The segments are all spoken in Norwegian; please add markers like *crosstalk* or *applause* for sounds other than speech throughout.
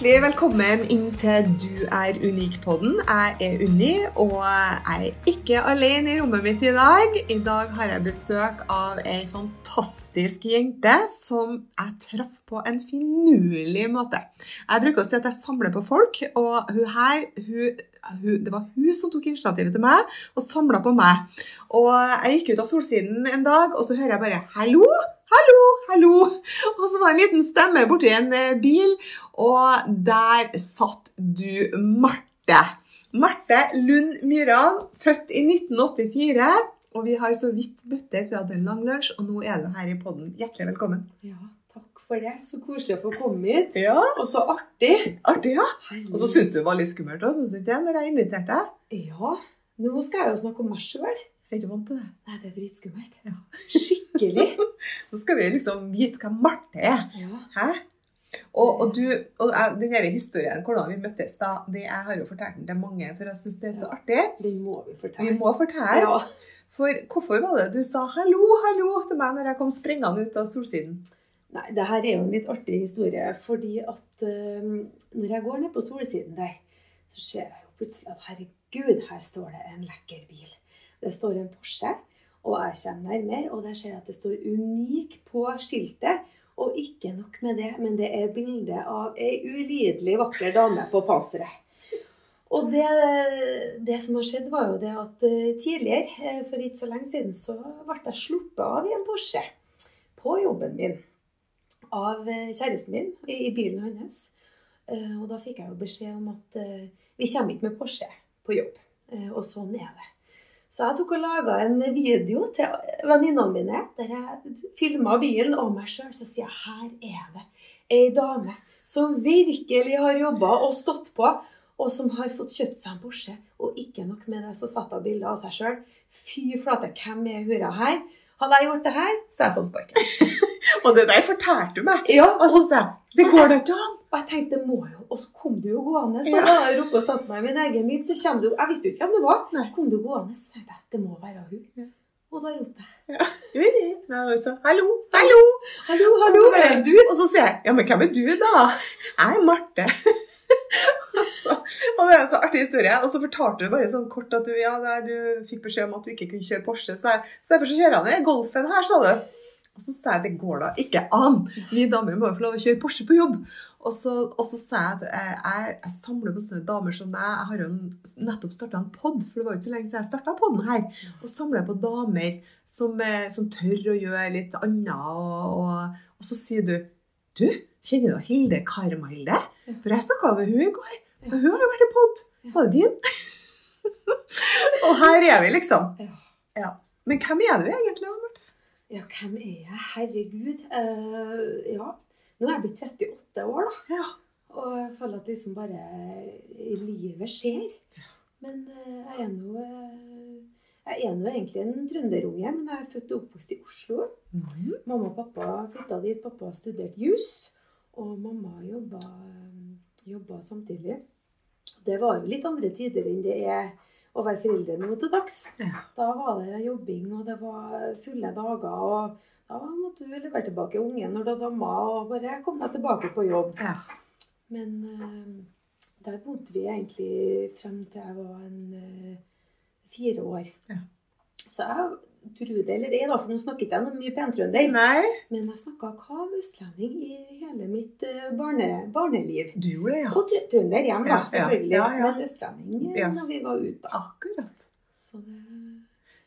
Hjertelig velkommen inn til Du er unik-podden. Jeg er Unni, og jeg er ikke alene i rommet mitt i dag. I dag har jeg besøk av ei fantastisk jente som jeg traff på en finurlig måte. Jeg bruker å si at jeg samler på folk, og hun her hun, Det var hun som tok initiativet til meg og samla på meg. Og jeg gikk ut av Solsiden en dag, og så hører jeg bare 'hallo'. Hallo, hallo! Og så var det en liten stemme borti en eh, bil, og der satt du, Marte. Marte Lund Myran, født i 1984. Og vi har så vidt møttes, vi hadde en lang lunsj, og nå er du her i podden. Hjertelig velkommen. Ja, takk for det. Så koselig å få komme hit. Ja, Og så artig. artig, ja. Og så syns du det var litt skummelt òg, syns du ikke det, når jeg inviterte deg? Ja, nå skal jeg jo snakke om meg sjøl. Er ikke vant til det. Nei, det er dritskummelt. Ja. Skikkelig. *laughs* Nå skal vi liksom vite hva Marte er. Ja. Hæ? Og, og du, og den her historien, hvordan vi møttes da, det, jeg har jo fortalt den til mange, for jeg syns det er så artig. Den må vi fortelle. Vi må fortelle. Ja. For hvorfor var det du sa 'hallo, hallo' til meg når jeg kom springende ut av solsiden? Nei, det her er jo en litt artig historie. Fordi at eh, når jeg går ned på solsiden der, så ser jeg jo plutselig at herregud, her står det en lekker bil. Det står en Porsche, og jeg kommer nærmere, og der ser jeg at det står 'unik' på skiltet. Og ikke nok med det, men det er bilde av ei ulidelig vakker dame på panseret. Og det, det som har skjedd, var jo det at eh, tidligere, eh, for ikke så lenge siden, så ble jeg sluppet av i en Porsche på jobben min av eh, kjæresten min i, bilen hans. Eh, Og da fikk jeg jo beskjed om at vi kommer ikke med Porsche på jobb. Og sånn er det. Så jeg tok og laga en video til venninnene mine der jeg filma bilen og meg sjøl. Så sier jeg her er det ei dame som virkelig har jobba og stått på, og som har fått kjøpt seg en Porsche. Og ikke nok med det, så satt hun bilde av seg sjøl. Fy flate, hvem er hurra her? Hadde jeg gjort det her, så hadde jeg fått sparken. *laughs* Og det der fortalte du meg. Ja, Og så sa jeg 'det går da ikke an'. Og jeg tenkte, det må jo Og så kom du jo gående. Så da ja. jeg oppe og satte meg i min egen bil. Så kom du Jeg visste jo ikke hvem det var. Nei. Kom du gående, så tenkte jeg det må være hun. Ja. Og da ropte jeg. Ja. Nei, altså, 'Hallo, hallo'. Hallo, Og hallo, hvem er du? Og så sier jeg 'ja, men hvem er du, da?' Jeg er Marte. *laughs* og, og det er en så artig historie. Og så fortalte du bare sånn kort at du, ja, du fikk beskjed om at du ikke kunne kjøre Porsche. Så, jeg, så derfor så kjører han ned Golfen her, sa du. Og så sa jeg det går da ikke an. Vi damer må jo få lov å kjøre Porsche på jobb. Og så, og så sa jeg at jeg, jeg, jeg samler på sånne damer som deg. Jeg har jo nettopp starta en pod, for det var jo ikke så lenge siden jeg starta poden her. Og samler på damer som, eh, som tør å gjøre litt annet. Og, og, og så sier du Du, kjenner du Hilde Karmhilde? For jeg snakka med hun i går. Og hun har jo vært i pod. Var det din? *laughs* og her er vi, liksom. Ja. Men hvem er du egentlig? Marte? Ja, hvem er jeg? Herregud. Uh, ja. Nå er jeg blitt 38 år, da. Ja. Og jeg føler at liksom bare livet skjer. Men uh, jeg er nå eh, Jeg er nå egentlig en trønderunge, men jeg er født og oppvokst i Oslo. Mhm. Mamma og pappa flytta dit. Pappa studerte jus, og mamma jobba, jobba samtidig. Det var jo litt andre tider enn det er å være foreldre nå til dags. Ja. Da var det jobbing, og det var fulle dager. og Da måtte du levere tilbake ungen når du hadde amma, og bare kom deg tilbake på jobb. Ja. Men uh, der bodde vi egentlig frem til jeg var en uh, fire år. Ja. Så jeg tror det eller ei, for nå snakker ikke jeg noe mye pentrønder. Men jeg snakka kav østlending i hele mitt eh, barne, barneliv. du gjorde det, ja. Og trø- trønder hjemme, ja, selvfølgelig. ja, ja. Men østlending eh, Ja. når vi var ute. Akkurat. Så det,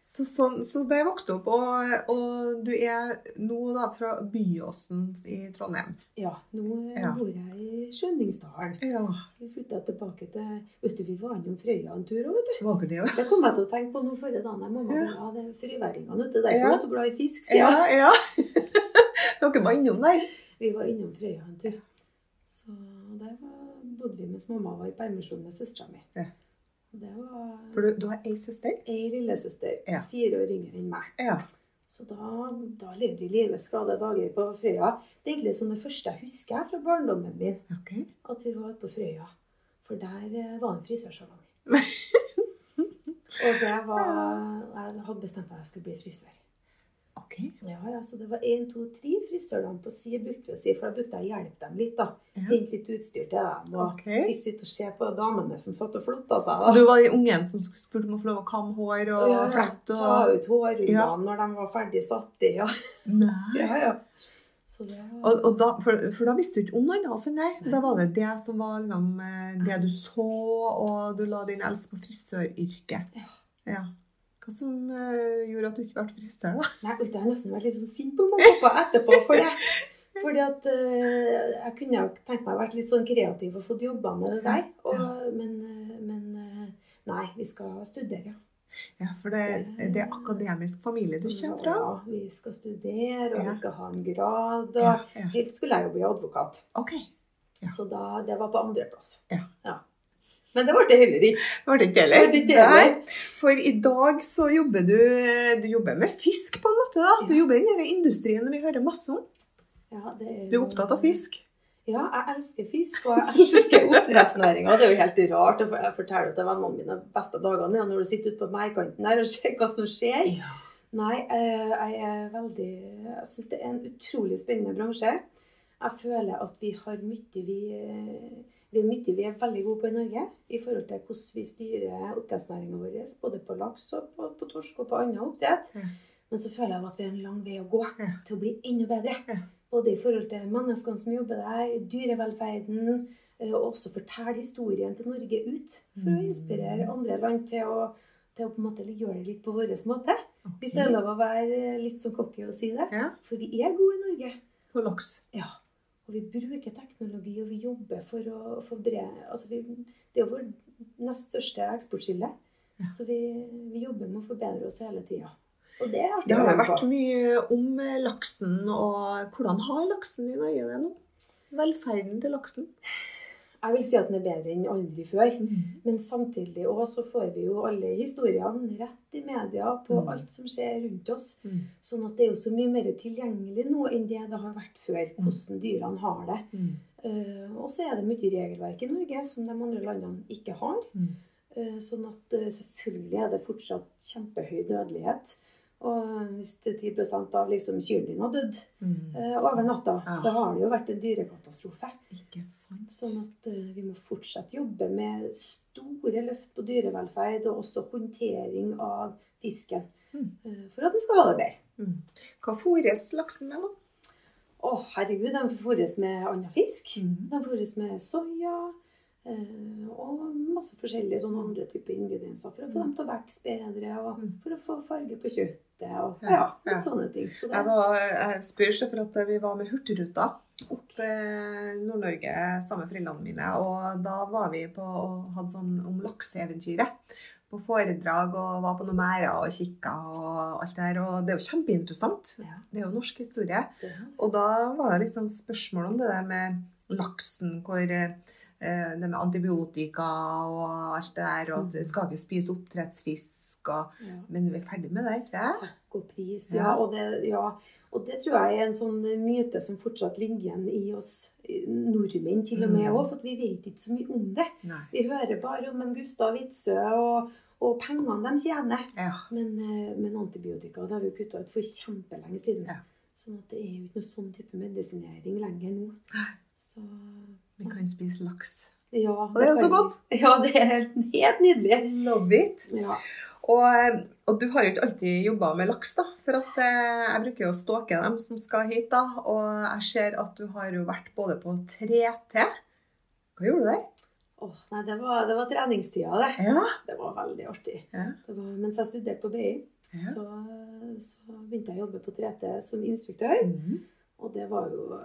Så, sånn, så det vokste opp, og, og du er nå da fra Byåsen i Trondheim. Ja, nå Ja. bor jeg i Skjønningsdalen. Ja. Så vi flytta tilbake til Vet du, vi var innom Frøya en tur òg, vet du. Var det ja. Det kom jeg til å tenke på nå forrige dag. Mamma Ja. ja, det er friværingene ute. Derfor Ja. er jeg så glad i fisk, sier Ja, jeg. ja. *laughs* Dere var innom der. Vi var innom Frøya en tur. Så der bodde vi mens mamma var i permisjon med søstera mi. Ja. Og Det var For du, du har ei søster? ei lillesøster, Ja. fire år yngre enn meg. Ja. Så da, da levde vi livets glade dager på Frøya. Det er egentlig sånn det første jeg husker fra barndommen min, Okay. at vi var på Frøya. For der eh, var en frisørsalong. *laughs* Og det var Jeg hadde bestemt meg at jeg skulle bli frisør. Ok. Ja, ja, Så det var én, to, tre frisørene på si brukte vi å si, for da brukte jeg å hjelpe dem litt. da. Ja. Hente litt utstyr til dem. Og okay. fikk sitte og se på damene som satt og flotta seg. Så du var de ungen som spurte om å få lov å kamme hår og Ja, flette Ta og ut hårrullene Ja. når de var ferdig satt i. Ja, Nei. ja. ja. Så det. Og, og da, for, for da visste du ikke om noe annet? Altså, nei. Nei. Da var det det som var liksom, eh, det du så, og du la din eldste på frisøryrket. Ja. Ja. Hva som uh, gjorde at du ikke ble frisør, da? Nei, jeg har nesten vært litt sånn sint på mamma og pappa etterpå for det. *laughs* Fordi at uh, jeg kunne jo tenkt meg å vært litt sånn kreativ og fått jobba med det der. Og, men, eh, men nei, vi skal studere, ja. Ja, For det, det er akademisk familie du kommer fra? Ja, vi skal studere, og Ja. vi skal ha en grad. Og Ja, ja. Helt skulle jeg jo bli advokat. Ok. Ja. Så da, det var på andreplass. Ja. Men det ble det heller ikke. Var det ikke det det ikke heller? Nei. For i dag så jobber du Du jobber med fisk, på en måte. da. Du Ja. jobber i den industrien vi hører masse om. Ja, det er Du er opptatt av fisk? Ja, jeg elsker fisk, og jeg elsker *laughs* oppdrettsnæringa. Det er jo helt rart jeg forteller til vennene mine beste dagene når du sitter ute på merdkanten der og *laughs* ser hva som skjer. Ja. Nei, eh, jeg er veldig Jeg syns det er en utrolig spennende bransje. Jeg føler at vi har mye vi, vi er mye vi er veldig gode på i Norge i forhold til hvordan vi styrer oppdrettsnæringa vår, både på laks og på, på torsk og på annen oppdrett. Ja. Men så føler jeg at vi har en lang vei å gå Ja. til å bli enda bedre. Ja. Både i forhold til menneskene som jobber der, dyrevelferden, eh, og også fortelle historien til Norge ut. For å Mm. inspirere andre land til å, til å på en måte gjøre det litt på vår måte. Hvis det er lov å være litt som cocky og si det. For vi er gode i Norge. På laks. Ja. Og vi bruker teknologi, og vi jobber for å forberede altså vi, Det er jo vår nest største eksportskille. Ja. Så vi, vi jobber med å forbedre oss hele tida. Og det Det har jo vært mye om laksen, og hvordan har laksen i Norge det nå? Velferden til laksen? Jeg vil si at den er bedre enn aldri før. Men samtidig også så får vi jo alle historiene rett i media på Mm. alt som skjer rundt oss. Mm. Sånn at det er jo så mye mer tilgjengelig nå enn det det har vært før, Mm. hvordan dyrene har det. Mm. Eh, og så er det mye regelverk i Norge som de andre landene ikke har. Mm. Eh, sånn at uh, selvfølgelig er det fortsatt kjempehøy dødelighet. Og hvis det er 10 av liksom kyrne dine har dødd Mm. over natta, Ja. så har det jo vært en dyrekatastrofe. Ikke sant? Sånn at eh, vi må fortsatt jobbe med store løft på dyrevelferd og også håndtering av fisken. Mm. eh, For at den skal ha det bedre. Mm. Hva fôres laksen med, da? Å, herregud, de fôres med annen fisk. Mm. De fôres med soya eh, og masse forskjellige sånne andre typer ingredienser for å få dem til å vokse bedre og Mm. for å få farge på kjøttet og Ja, ja, sånne ting. Så det, Jeg, var, jeg spør seg for at vi var med Hurtigruta opp eh, Nord-Norge sammen med foreldrene mine. Og da var vi på og hadde sånn om lakseeventyret. På foredrag og var på noen merder og kikka og alt det her. Og det er jo kjempeinteressant. ja, Det er jo norsk historie. Ja. Og da var det litt sånn spørsmål om det der med laksen, hvor eh, det med antibiotika og alt det der, og at du skal ikke spise oppdrettsfisk. Og, ja. men vi er ferdig med det, ikke sant? Takk og pris. Ja. Ja, og det, ja. Og det tror jeg er en sånn myte som fortsatt ligger igjen i oss nordmenn til og med Mm. òg, for at vi vet ikke så mye om det. Nei. Vi hører bare om en Gustav Witzøe og, og pengene de tjener. Ja. Men, eh, men antibiotika det har vi kutta ut for kjempelenge siden. Ja. Sånn at det er jo ikke noe sånn type medisinering lenger nå. Nei. Så Vi kan spise laks. ja, Og det er jo så godt. Ja, det er helt, helt nydelig. Love it. Ja. Og, og du har jo ikke alltid jobba med laks, da. For at eh, jeg bruker jo å stalke dem som skal hit, da. Og jeg ser at du har jo vært både på 3T Hva gjorde du der? Åh, nei, det var, det var treningstida, det. Ja. Det var veldig artig. Ja. Det var, mens jeg studerte på BI, Ja. så, så begynte jeg å jobbe på 3T som instruktør. Mhm. Og det var jo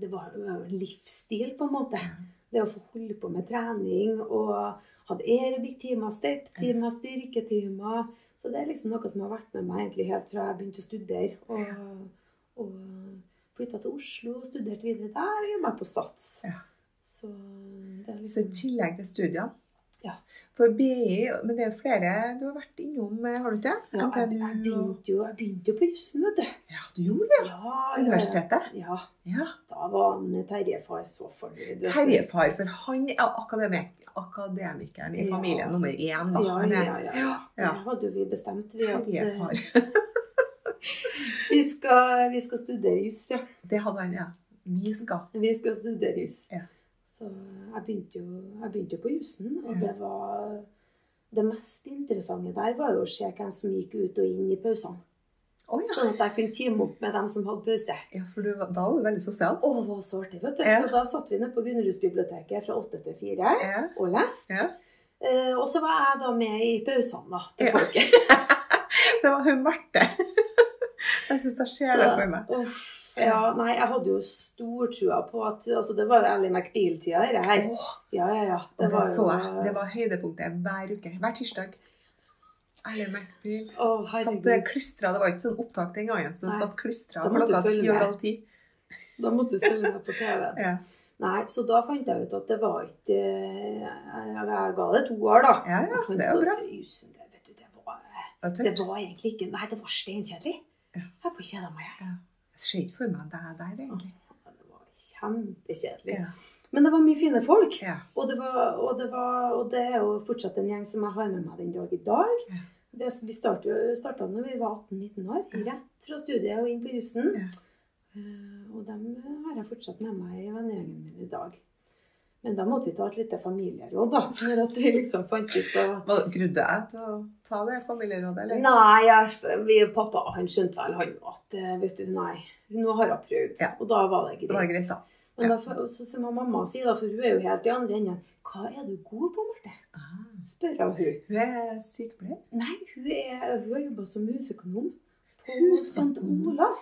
det var en livsstil, på en måte. Det å få holde på med trening og hadde aerobic-timer, step-timer, styrketimer. Så det er liksom noe som har vært med meg egentlig helt fra jeg begynte å studere. Og, og flytta til Oslo, og studerte videre der og jobba på SATS. Ja. Så det er Så i liksom tillegg til studiene. Ja. For BI, men det er flere du har vært innom, eh, har du ikke? ja, jeg, jeg, begynte jo, jeg begynte jo på jussen, vet du. Ja, du gjorde det? Ja, ja, Universitetet? Ja. Ja. Da var han Terjefar så fornøyd. Terjefar, for han er akademik akademikeren i Ja. familien nummer én. Da. Ja, ja, ja, ja. Det hadde vi bestemt. Vi, eh, Terjefar. *laughs* vi, skal, vi skal studere juss, ja. Det hadde han, ja. Vi skal. Vi skal studere juss. Ja. Så jeg begynte jo, jeg begynte jo på jussen, og det var Det mest interessante der var jo å se hvem som gikk ut og inn i pausene. Oh, ja. Sånn at jeg kunne teame opp med dem som hadde pause. ja. For du, da var du veldig sosial. Å, det var så artig, vet du. Ja. Så da satt vi nede på Gunnerhusbiblioteket fra åtte til fire Ja. og leste. Ja. Eh, og så var jeg da med i pausene, da, til folket. *laughs* Det var hun Marte. *laughs* Jeg syns jeg ser det for meg. uff, ja, nei, jeg hadde jo stor trua på at altså, Det var jo Ally McBeal-tida, det her. Åh, Ja, ja, ja. Det, det, var så jeg. Det var høydepunktet hver uke. Hver tirsdag. Ally McBeal. Å, Satt herregud. klistra. Det var ikke sånn opptak den gangen, så den satt klistra klokka ti over halv ti. Da måtte du følge med på TV. *laughs* Ja. Nei, så da fant jeg ut at det var ikke Jeg, jeg ga det to år, da. Ja, ja, det er bra. Jusen, det, vet du, det var Det var egentlig ikke Nei, det var steinkjedelig. Ja. Jeg bare kjeda meg. jeg. Ser ikke for meg deg der, egentlig. Det var kjempekjedelig. Ja. Men det var mye fine folk. Ja. Og det, var, og, det var, og det er jo fortsatt en gjeng som jeg har med meg den dag i dag. Det, vi starta når vi var 18-19 år, rett fra studiet og inn på jussen. Eh, og dem har jeg fortsatt med meg i vennegjengen min i dag. Men da måtte vi ta et lite familieråd, da. For at vi liksom fant ut å Grudde jeg til å ta det familierådet, eller? Nei, jeg, vi, pappa han skjønte vel han at eh, vet du, nei, nå har hun prøvd. Ja. Og da var det greit. Det var greit, da. Men Ja. da, så, så sier mamma si da, for hun er jo helt i andre enden. Hva er du god på, Marte? Ah. Spør jeg hun. Hun er sykepleier. Nei, hun, er, hun har jobba som husøkonom på? St. Olav.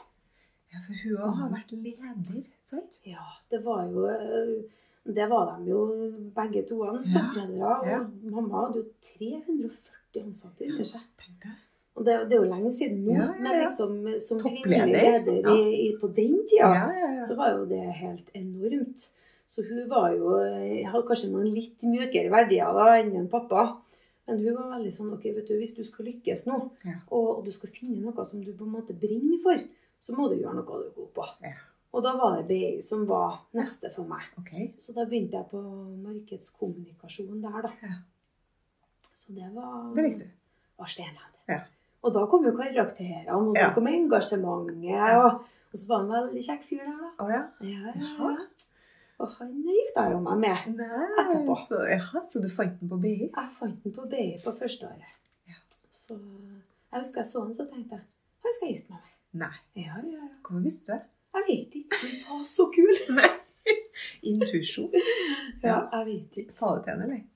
Ja, for hun har vært leder, sant? Ja, det var jo eh, Det var de jo begge to. Ja. Toppledere. Og Ja. mamma hadde jo 340 ansatte under seg. Og det, det er jo lenge siden nå, Ja, ja, men liksom som kvinnelig leder ja. i, i, på den tida, Ja, ja, ja. så var jo det helt enormt. Så hun var jo Jeg hadde kanskje noen litt mjukere verdier da enn en pappa. Men hun var veldig sånn OK, vet du, hvis du skal lykkes nå, Ja. og, og du skal finne noe som du på en måte brenner for, så må du gjøre noe du er god på. Ja. Og da var det BI som var neste for meg. Okay. Så da begynte jeg på markedskommunikasjon der, da. Ja. Så det var Det likte du. var Stenland. Ja. Og da kom jo karakterene, og da Ja. kom engasjementet. Og, og så var han en veldig kjekk fyr der, da. Å ja. Ja, ja, ja. Og han gifta jeg jo meg med. Nei, Etterpå. så, ja, så du fant den på BI? Jeg fant den på BI på første året. Ja. Så jeg husker jeg så han, så tenkte jeg han skal jeg gifte meg med. Nei. Ja, ja, ja. Hvorfor visste du det? Jeg vet ikke. Hun var så kul. *laughs* Intuisjon. Ja, jeg vet ikke. Sa du til henne, eller?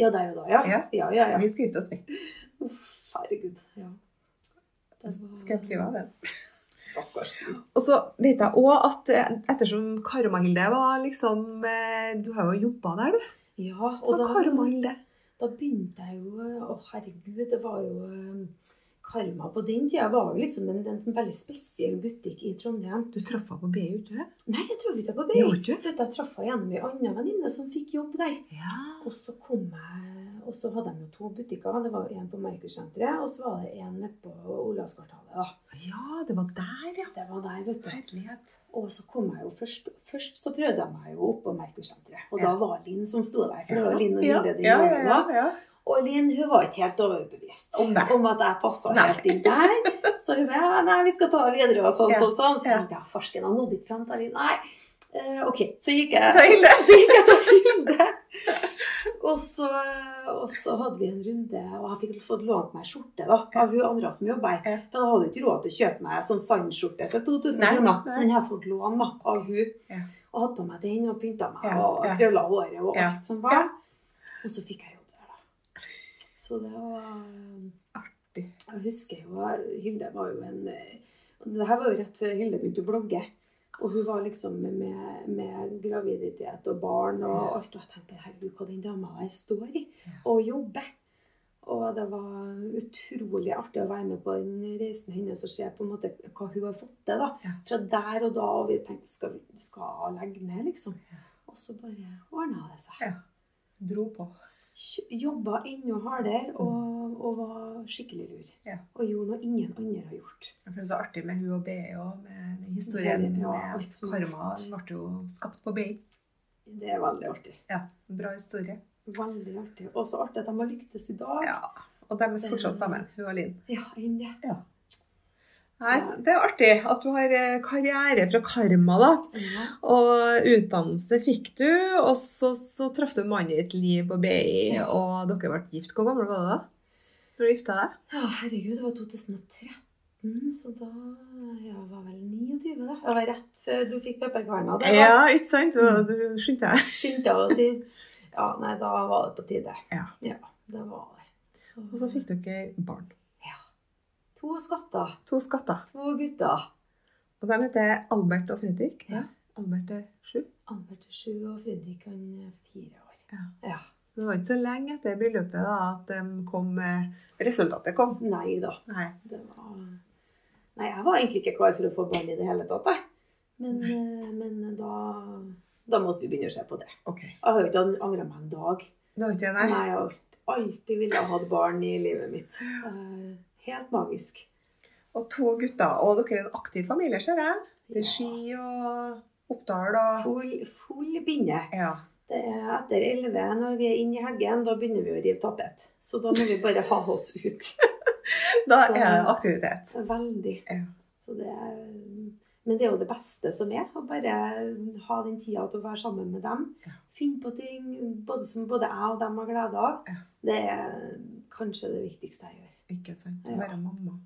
Ja, der og da, ja. Ja. Ja, ja, ja. Vi skal gifte oss, vi. Uff, herregud. Ja. Var... Skal jeg skrive av den? Stakkars. Og så vet jeg òg at eh, ettersom Karmahilde var liksom eh, Du har jo jobba der, du. Ja, Og og da, da begynte jeg jo Å, herregud, det var jo eh, Karma på den tida var jo liksom en, en, sånn veldig spesiell butikk i Trondheim. Du traff henne på BI, det? Nei, jeg traff ikke på BI. ikke? Jeg traff henne gjennom ei anna venninne som fikk jobb der. Ja. Og så kom jeg og så hadde de jo to butikker. Det var en på Merkursenteret, og så var det en på Olavskvartalet. ja, det var der, ja. Det var der, vet du. Herlighet. Og så kom jeg jo først Først så prøvde jeg meg jo opp på Merkursenteret. Og Ja. da var Linn som sto der. For det var Linn og ja, Hilde den ja, gangen ja, da. ja. Og Linn hun var ikke helt overbevist Om om at jeg passa helt inn der. Så hun bare ja, nei, vi skal ta det videre og sånn, Ja, sånn, sånn. Så ja. jeg farsken, han nådde ikke fram til Linn. Nei. Uh, OK. Så gikk jeg Ta Hilde. *laughs* så gikk jeg til Hilde. Og så, og så hadde vi en runde, og jeg fikk fått lånt meg skjorte da, av hun andre som jobber her. Ja. For jeg hadde jo ikke råd til å kjøpe meg sånn sandskjorte til 2000 Nei, kroner. Så den har jeg fått lån da, av hun. Ja. Og hadde på meg den og pynta meg og ja. krølla håret og Ja. alt som var. Og så fikk jeg da. Så det var Artig. Jeg husker jo Hilde var jo en Det her var jo rett før Hilde begynte å blogge. Og hun var liksom med, med graviditet og barn og alt. Og jeg tenkte herregud, hva den dama her står i. Og jobber. Og det var utrolig artig å være med på den reisen hennes og se på en måte hva hun har fått til. da. Ja. Fra der og da, og vi tenkte skal vi skal legge ned, liksom. Og så bare ordna det seg. Ja. Dro på. Jobba enda hardere og, og var skikkelig lur. Ja. Og gjorde noe ingen andre har gjort. Det så artig med hun og BI og med historien Ja, med alt karma. Den ble jo skapt på BI. Det er veldig artig. Ja, bra historie. Veldig artig. Og så artig at de har lyktes i dag. Ja. Og de er fortsatt sammen, hun og Linn. Ja, inn, det. Nei, Det er artig at du har eh, karriere fra karma, da. Ja. Og utdannelse fikk du, og så, så traff du mannen i ditt liv på BI, Ja. og dere ble gift. Hvor gammel var du da? Når du gifta deg? ja, herregud, det var 2013, så da Jeg var vel 29, da. Jeg var rett før du fikk pepperkverna. Ja, ikke sant? Du, du skyndte deg. *laughs* skyndte jeg å si. Ja, nei, da var det på tide. Ja. det var det. Så, Og så fikk dere barn. Ja. To skatter. To skatter. To gutter. Og de heter Albert og Fredrik. Ja. Albert er sju. Albert er sju, og Fredrik han er fire år. Ja. ja. Det var ikke så lenge etter bryllupet da, at kom, eh, resultatet kom. Nei da. Nei. Det var Nei, jeg var egentlig ikke klar for å få barn i det hele tatt, jeg. Men, eh, men da, da måtte vi begynne å se på det. Ok. Jeg har ikke angra meg en dag. Det har ikke det, Nei, jeg har alltid villet ha barn i livet mitt. Eh, Helt magisk. Og to gutter. Og dere er en aktiv familie, ser jeg. Det er ski og Oppdal og Full, full binne. Ja. Det er etter elleve, når vi er inne i heggen, da begynner vi å rive tapet. Så da må vi bare ha oss ut. *laughs* Da er det aktivitet. Veldig. Ja. Så det er, men det er jo det beste som er. Å bare ha den tida til å være sammen med dem. Ja. Finne på ting både som både jeg og dem har glede av. Ja. Det er kanskje det viktigste jeg gjør. Ikke sant. Å Ja. være mamma.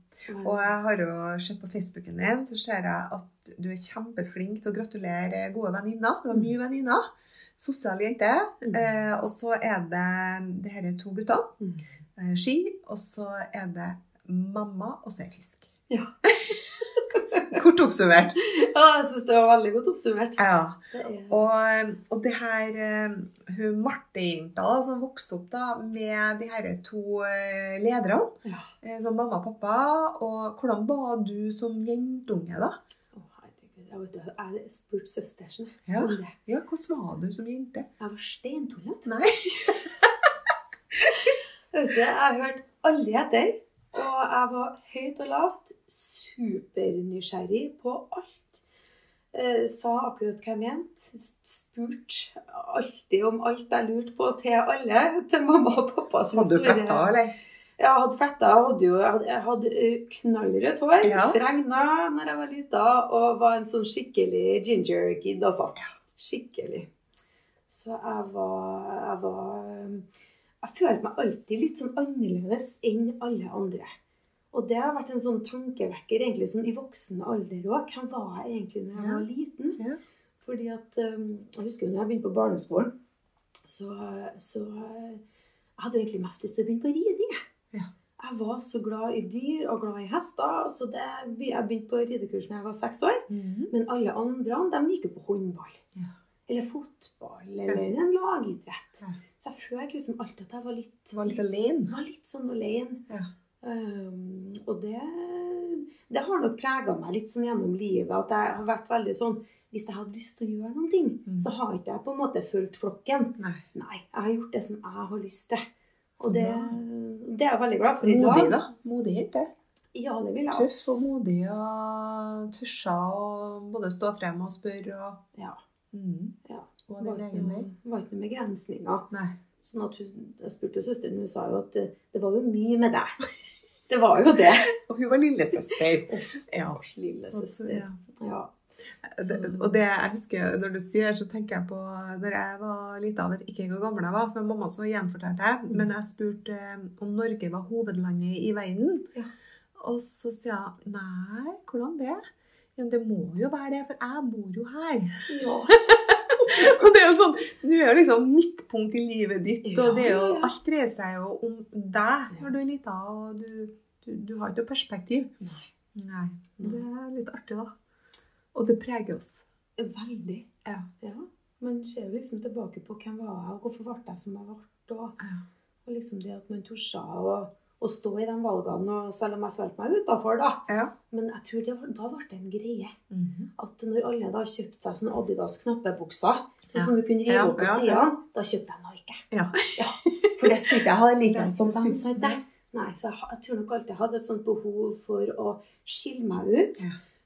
Og jeg har jo sett på Facebooken din, så ser jeg at du er kjempeflink til å gratulere gode venninner. Du har mye venninner. Sosial jente. Mm. Eh, og så er det det her er to gutter. Mm. Eh, ski. Og så er det mamma, og så er fisk. Ja. *laughs* *laughs* Kort oppsummert. Ja, jeg syns det var veldig godt oppsummert. Ja. Og, og det her eh, hun Marte-jenta som vokste opp da med de her to eh, lederne, ja. eh, som mamma og pappa. Og hvordan var du som jentunge, da? Jeg, spurte søstersen Ja. om det. Ja, hvordan var du som jente? Jeg var steintullete. Nei. *laughs* Jeg hørte alle etter. Og jeg var høyt og lavt supernysgjerrig på alt. Eh, sa akkurat hva jeg mente. Spurte alltid om alt jeg lurte på til alle. Til mamma og pappa. Hadde du fletta, eller? Jeg hadde fletta. Jeg hadde jo jeg hadde, eh, knallrødt hår. Ja. Fregna når jeg var lita. Og var en sånn skikkelig ginger kid, altså. Skikkelig. Så jeg var, jeg var Jeg følte meg alltid litt sånn annerledes enn alle andre. Og det har vært en sånn tankevekker egentlig sånn i voksen alder òg. Hvem var jeg egentlig når jeg var liten? Ja. Fordi at um, Jeg husker jo når jeg begynte på barneskolen, så, så eh, Jeg hadde jo egentlig mest lyst til å begynne på riding. Ja. Jeg var så glad i dyr og glad i hester, så det, jeg begynte på ridekurs da jeg var seks år. Mhm. Men alle andre de gikk jo på håndball. Ja. Eller fotball, eller en lagidrett. Så jeg følte liksom alltid at jeg var litt, var litt alene. var litt sånn alene. Ja. Um, og det, det har nok prega meg litt sånn gjennom livet. At jeg har vært veldig sånn Hvis jeg hadde lyst til å gjøre noen ting, Mm. så har ikke jeg på en måte fulgt flokken. Nei. Nei, jeg har gjort det som jeg har lyst til. Og det, det er jeg veldig glad for i dag. Modig, da. Modig det. Ja, det vil jeg Tøff og modig og tørsa og både stå frem og spørre og Ja. mm. Ja. Gå din egen vei. var ikke noen begrensninger. Nei. Sånn at hun, jeg spurte søsteren, hun sa jo at det, det var jo mye med deg. *laughs* Det var jo det. Og hun var lillesøster. *laughs* Ja. Det, og det jeg husker når du sier, så tenker jeg på når jeg var lita, og vet ikke hvor gammel jeg var, for mamma så gjenfortalte jeg, men jeg spurte eh, om Norge var hovedlandet i verden. Ja. Og så sier jeg nei, hvordan det? Ja, det må jo være det, for jeg bor jo her. ja. *laughs* *laughs* og det er jo sånn, Du er jo liksom midtpunkt i livet ditt, og det er jo, ja. alt dreier seg jo om deg når du er lita, og du, du, du har ikke noe perspektiv. Nei. Nei. Det er litt artig, da. Og det preger oss. Veldig. Ja. Ja. Man ser jo liksom tilbake på hvem var jeg, og hvorfor ble jeg som jeg ble. Og, Ja. og liksom det at man torde å, å stå i de valgene, og selv om jeg følte meg utafor, da. Ja. Men jeg tror det var, da ble det en greie. Mhm. At når alle da kjøpte seg sånne Adidas knappebukser, sånn Ja. som du kunne rive opp på ja, sidene, da kjøpte jeg Nike. Ja. For det skulle ikke jeg ha like *laughs* som dem. ikke. det? Nei, så jeg, jeg tror nok alltid jeg hadde et sånt behov for å skille meg ut.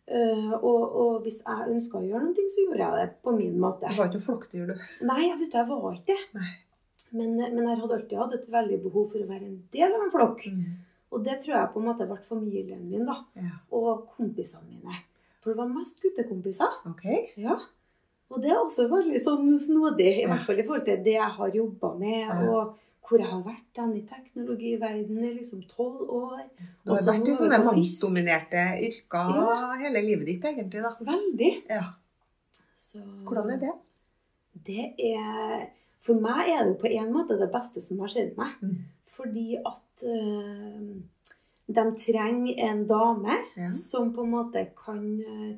Eh, og, og hvis jeg ønska å gjøre noe, så gjorde jeg det på min måte. Du var ikke noe flokkdyr, du. Nei, jeg vet jeg var ikke det. Men, men jeg hadde alltid hatt et veldig behov for å være en del av en flokk. Mm. Og det tror jeg på en måte ble familien min da, Ja. og kompisene mine. For det var mest guttekompiser. Okay. Ja. Og det er også veldig sånn snodig, i Ja. hvert fall i forhold til det jeg har jobba med, og hvor jeg har vært den i teknologiverdenen i liksom tolv år. Du har vært i sånne mannsdominerte yrker Ja. hele livet ditt, egentlig, da. Veldig. Ja. Så Hvordan er det? Det er For meg er det jo på en måte det beste som har skjedd meg. Mm. Fordi at uh, de trenger en dame Ja. som på en måte kan uh,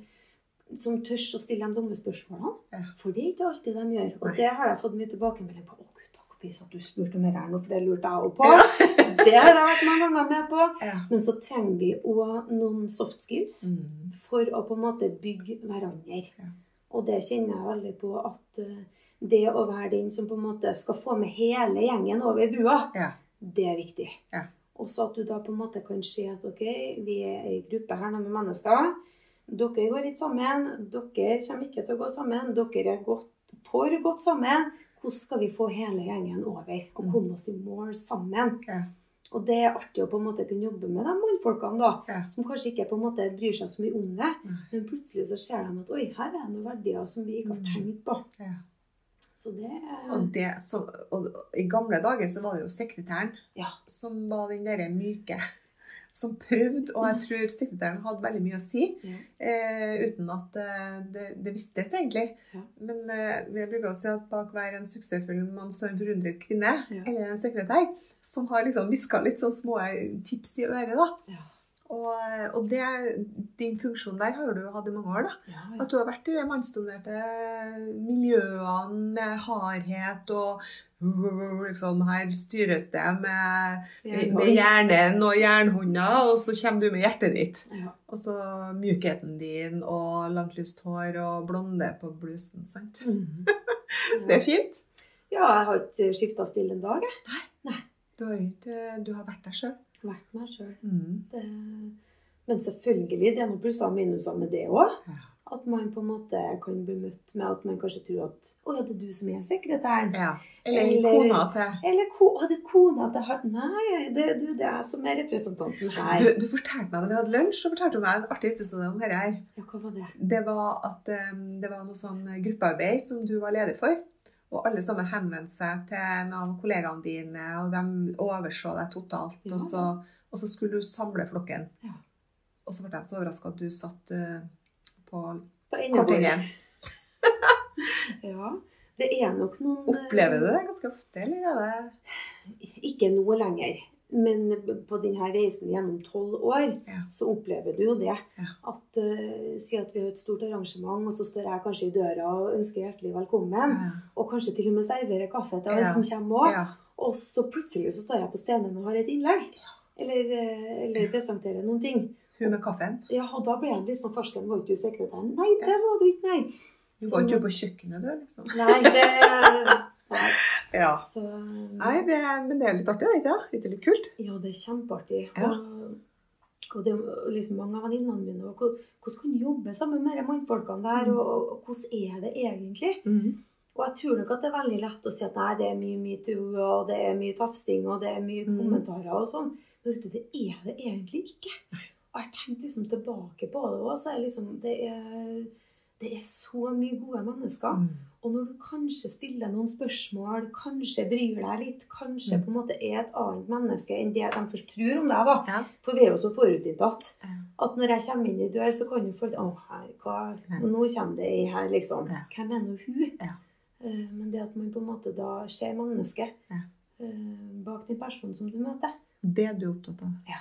Som tør å stille de dumme spørsmålene. Ja. For det er ikke alltid de gjør. Og Nei. det har jeg fått mye tilbakemelding på. Å, gud, takk, Pisa, at du spurte om det her nå, for det lurte jeg òg på. *laughs* Det har jeg vært mange ganger med på. Ja. Men så trenger vi òg noen soft skills Mm. for å på en måte bygge hverandre. Ja. Og det kjenner jeg veldig på at eh, det å være den som på en måte skal få med hele gjengen over brua, Ja. det er viktig. Ja. Også at du da på en måte kan se at ok, vi er ei gruppe her nå med mennesker. Dere går ikke sammen. Dere kommer ikke til å gå sammen. Dere er godt, for godt sammen. Hvordan skal vi få hele gjengen over og Mm. komme oss i mål sammen? Ja. Og det er artig å på en måte kunne jobbe med de mannfolkene da, Ja. som kanskje ikke på en måte bryr seg så mye om det. Nei. Men plutselig så ser de at oi, her er det noen verdier som vi ikke har Mm. tenkt på. Ja. Så det Og, det, så, og I gamle dager så var det jo sekretæren Ja. som var den derre myke. Som prøvde, og jeg tror sekretæren hadde veldig mye å si. Ja. Eh, uten at eh, det, det vistes egentlig. Ja. Men eh, jeg bruker å si at bak hver en suksessfull mann står en forundret kvinne. Ja. Eller en sekretær. Som har liksom hviska litt sånn små tips i øret. da. Og, og det, din funksjon der har du hatt i mange år. da. Ja, ja. At du har vært i de mannsdominerte miljøene med hardhet og liksom Her styres det med, med hjernen og jernhunder, og så kommer du med hjertet ditt. Ja. Og så mjukheten din og langt lyst hår og blonde på blusen. sant? *laughs* Det er fint. Ja, jeg har ikke skifta stille en dag, jeg. Du har, ikke, du har vært der sjøl. Vært meg sjøl. Mm. Men selvfølgelig, det er noen plusser og minuser med det òg. Ja. At man på en måte kan bli møtt med at man kanskje tror at å ja, det er du som er sekretæren. ja. Eller, Eller- kona til Eller ko, å, det er kona til han Nei, det, du, det er jeg som er representanten her. du, du fortalte meg da vi hadde lunsj, så fortalte du meg en artig episode om dette her. Ja, hva var det? Det var at um, det var noe sånn gruppearbeid som du var leder for. Og alle sammen henvendte seg til en av kollegaene dine, og de overså deg totalt. Ja. Og, så, og så skulle du samle flokken. Ja. Og så ble de så overraska at du satt uh, på På kortingen. *laughs* Ja. Det er nok noen Opplever du det ganske ofte, eller er det Ikke noe lenger. Men på denne reisen gjennom tolv år, Ja. så opplever du jo det. Ja. At uh, Si at vi har et stort arrangement, og så står jeg kanskje i døra og ønsker hjertelig velkommen. Ja. Og kanskje til og med serverer kaffe til alle som kommer òg. Og så plutselig så står jeg på scenen og har et innlegg. Eller, eh, eller presenterer noen ting. Hun med kaffen. Ja, og da blir jeg litt sånn farsken. Var ikke du sekretæren? Nei, det var du ikke, nei. Du var ikke på kjøkkenet, du, liksom. Nei, det *laughs* Nei. Ja. Så Nei, det, men det er litt artig, ikke sant? Ikke litt kult? Ja, det er kjempeartig. Ja. Og, og det liksom mange av venninnene mine og Hvordan kan du jobbe sammen med de mannfolkene der, Mm. og, og hvordan er det egentlig? Og jeg tror nok at det er veldig lett å si at nei, det er mye metoo, og det er mye tafsing, og det er mye Mm. kommentarer og sånn. Men vet du, det er det egentlig ikke. Og jeg har tenkt liksom tilbake på det òg, så er liksom det er, det er så mye gode mennesker. Mm. Og når du kanskje stiller noen spørsmål, kanskje bryr deg litt, kanskje Mm. på en måte er et annet menneske enn det de først tror om deg, da. Ja. For vi er jo så forutinntatt. Ja. At når jeg kommer inn i dør, så kan jo folk Å, her, hva, Ja. nå kommer det ei her, liksom. Hvem er nå hun? Eh, Men det at man på en måte da ser mennesket eh, bak den personen som du møter. Det er du opptatt av. Ja.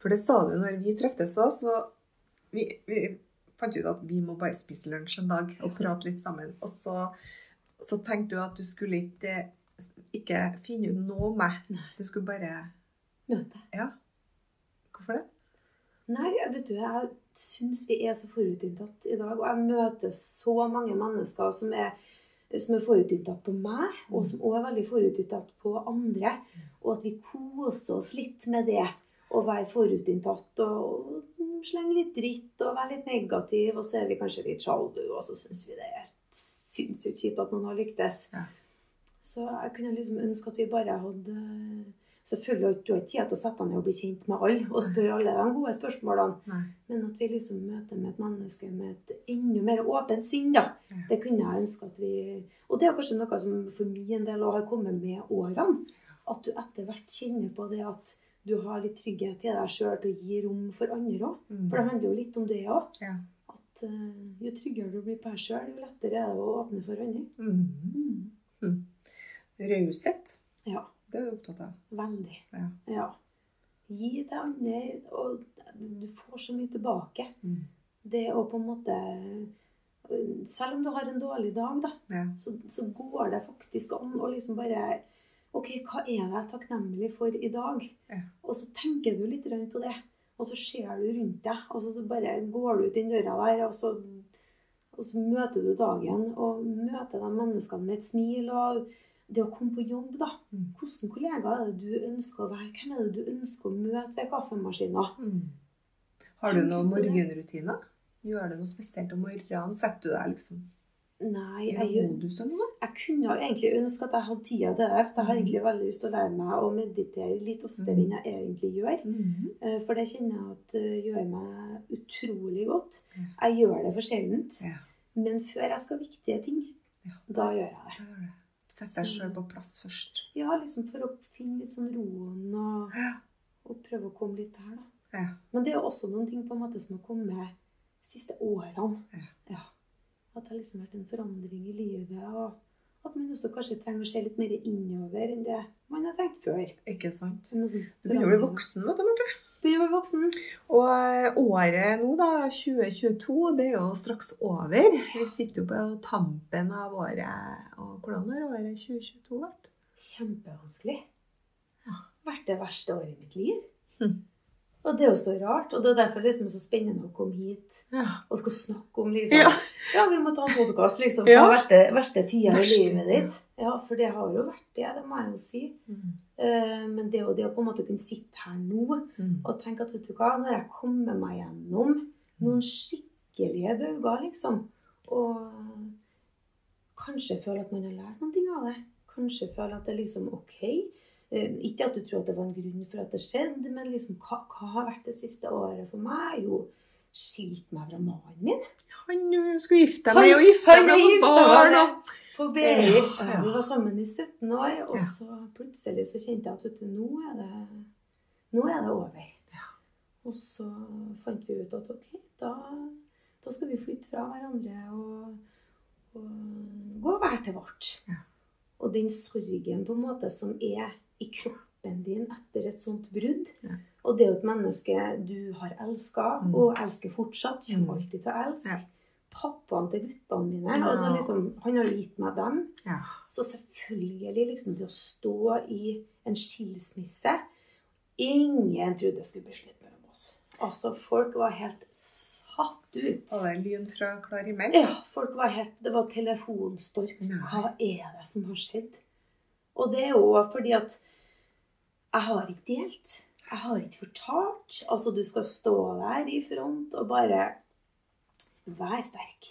For det sa du når vi treftes òg, så vi, vi fant ut at vi må bare spise lunsj en dag og prate litt sammen. Og så, så tenkte du at du skulle ikke, ikke finne ut noe om meg. Du skulle bare Møte. Ja. Hvorfor det? Nei, vet du, jeg syns vi er så forutinntatt i dag. Og jeg møter så mange mennesker som er, som er forutinntatt på meg, og som også er veldig forutinntatt på andre. Og at vi koser oss litt med det. Å være forutinntatt og slenge litt dritt og være litt negativ. Og så er vi kanskje litt sjalu, og så syns vi det er sinnssykt kjipt at noen har lyktes. Ja. Så jeg kunne liksom ønske at vi bare hadde Selvfølgelig har du ikke tid til å sette deg ned og bli kjent med alle og spørre alle de gode spørsmålene. Nei. Men at vi liksom møter med et menneske med et enda mer åpent sinn, da. Ja. Det kunne jeg ønske at vi Og det er kanskje noe som for min del har kommet med årene. At du etter hvert kjenner på det at du har litt trygghet til deg sjøl til å gi rom for andre òg. Mm. For det handler jo litt om det òg. Ja. At uh, jo tryggere du blir på deg sjøl, jo lettere er det å åpne for andre. Mm. Mm. Raushet, Ja, det er du opptatt av. veldig. Ja. Ja. Gi til andre, og du får så mye tilbake. Mm. Det å på en måte Selv om du har en dårlig dag, da, Ja. så, så går det faktisk an å liksom bare OK, hva er det jeg er takknemlig for i dag? Ja. Og så tenker du litt rundt på det. Og så ser du rundt deg, og så bare går du ut den døra der, og så, og så møter du dagen, og møter de menneskene med et smil. og det å komme på jobb, da. Mm. Hvilken kollega er det du ønsker å være? Hvem er det du ønsker å møte ved kaffemaskina? Mm. Har du noen morgenrutiner? Gjør du noe spesielt om morgenen? Setter du deg liksom Nei, jeg, modus jeg kunne jo egentlig ønske at jeg hadde tida til det. For jeg har egentlig veldig lyst til å lære meg å meditere litt oftere enn jeg egentlig gjør. Mm. Eh, For det kjenner jeg at eh, gjør meg utrolig godt. Jeg gjør det for sjeldent. Men før jeg skal viktige ting, da gjør jeg det. Sett deg sjøl på plass først. Ja, liksom for å finne litt sånn roen og, og prøve å komme litt der, da. Ja. Men det er jo også noen ting på en måte som har kommet de siste årene. Ja. At det har liksom vært en forandring i livet. Og at man også kanskje trenger å se litt mer innover enn det man har tenkt før. Ikke sant? Sånn Du begynner å bli voksen, vet du, Marte. Begynner å bli voksen. Og eh, året nå, da, 2022, det er jo straks over. Vi sitter jo på tampen av året. Og hvordan har året 2022 vært? Kjempevanskelig. Ja. Vært det verste året i mitt liv. Hm. Og det er jo så rart. Og det er derfor det liksom er så spennende å komme hit Ja. og skal snakke om liksom Ja. Ja, vi må ta en podkast liksom, på Ja. verste, verste tida i livet ditt. Ja, for det har jo vært det, det må jeg jo si. Mm. Uh, Men det det å på en måte kunne sitte her nå Mm. og tenke at vet du hva, når jeg kommer meg gjennom noen skikkelige bauger, liksom, og kanskje føle at man har lært noen ting av det, kanskje føle at det er liksom ok, ikke at du tror at det var en grunn for at det skjedde, men liksom, hva, hva har vært det siste året for meg? Jo, skilt meg fra mannen min. Han skulle gifte meg og gifte han med barn. meg Og... På BI. Ja, Ja, vi var sammen i 17 år, og Ja. så plutselig så kjente jeg at vet du, nå er det, nå er det over. Og så fant vi ut at ok, da, da skal vi flytte fra hverandre og, og gå hver til vårt. Ja. Og den sorgen på en måte som er i kroppen din etter et sånt brudd, Ja. og det er jo et menneske du har elska Mm. og elsker fortsatt, kommer Mm. alltid til å elske. Ja. Pappaen til guttene mine, Ja. altså liksom, han har jo gitt meg dem. Ja. Så selvfølgelig, liksom, det å stå i en skilsmisse Ingen trodde det skulle bli slutt mellom oss. Altså, folk var helt satt ut. Og det er lyn fra klar himmel. Ja, folk var helt Det var telefonstorm. Nei. Hva er det som har skjedd? Og det er jo fordi at jeg har ikke delt. Jeg har ikke fortalt. Altså, du skal stå der i front og bare være sterk.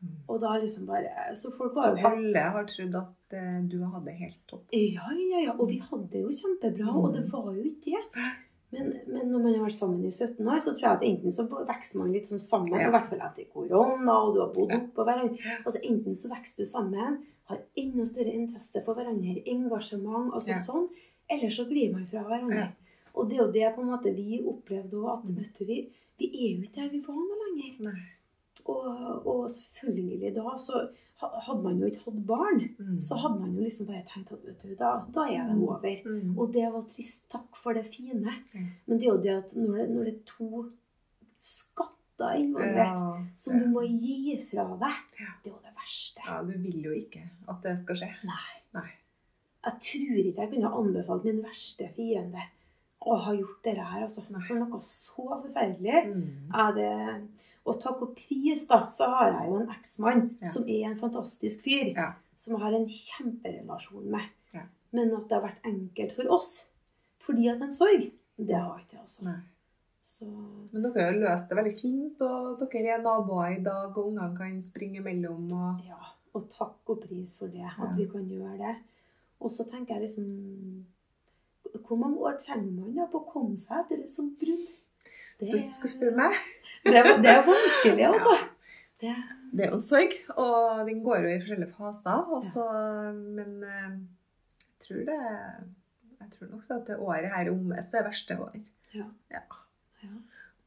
Mm. Og da liksom bare Så folk var Så alle har trodd at eh, du hadde helt topp. Ja, ja, ja. Og vi hadde det jo kjempebra, og det var jo ikke det. Men, men når man har vært sammen i 17 år, så tror jeg at enten så vokser man litt sånn sammen, Ja. i hvert fall etter korona, og du har bodd oppå hverandre. Altså enten så vokser du sammen, har enda større interesse for hverandre, engasjement, altså Ja. sånn, eller så glir man fra hverandre. Ja. Og det er jo det på en måte vi opplevde òg, at Mm. vet du, vi, vi er jo ikke der vi var nå lenger. Nei. Og, og selvfølgelig da så hadde man jo ikke hatt barn. Mm. Så hadde man jo liksom bare tenkt at vet du, da, da er det over. Mm. Og det var trist. Takk for det fine. Mm. Men det er jo det at når det, når det er to skatter involvert ja. som du må gi fra deg, det er jo det verste. ja, du vil jo ikke at det skal skje. Nei. Nei. Jeg tror ikke jeg kunne anbefalt min verste fiende å ha gjort det her. Altså. For noe så forferdelig Mm. er det Og takk og pris, da, så har jeg jo en eksmann Ja. som er en fantastisk fyr. Ja. Som jeg har en kjemperelasjon med. Ja. Men at det har vært enkelt for oss fordi at en sorg, det har ikke det altså. Nei. Så Men dere har jo løst det veldig fint, og dere er naboer i dag, og ungene kan springe imellom. Og... ja. Og takk og pris for det, at Ja. vi kan gjøre det. Og så tenker jeg liksom Hvor mange år trenger man da på å komme seg etter et sånt brudd? Det, Så skal du spørre meg? *laughs* det, er- det er vanskelig, *laughs* altså. Det, Det er jo en sorg, og den går jo i forskjellige faser. Også, Men eh, jeg tror det Jeg tror nok at det året her er omme, så er verste år. ja. Ja. Ja.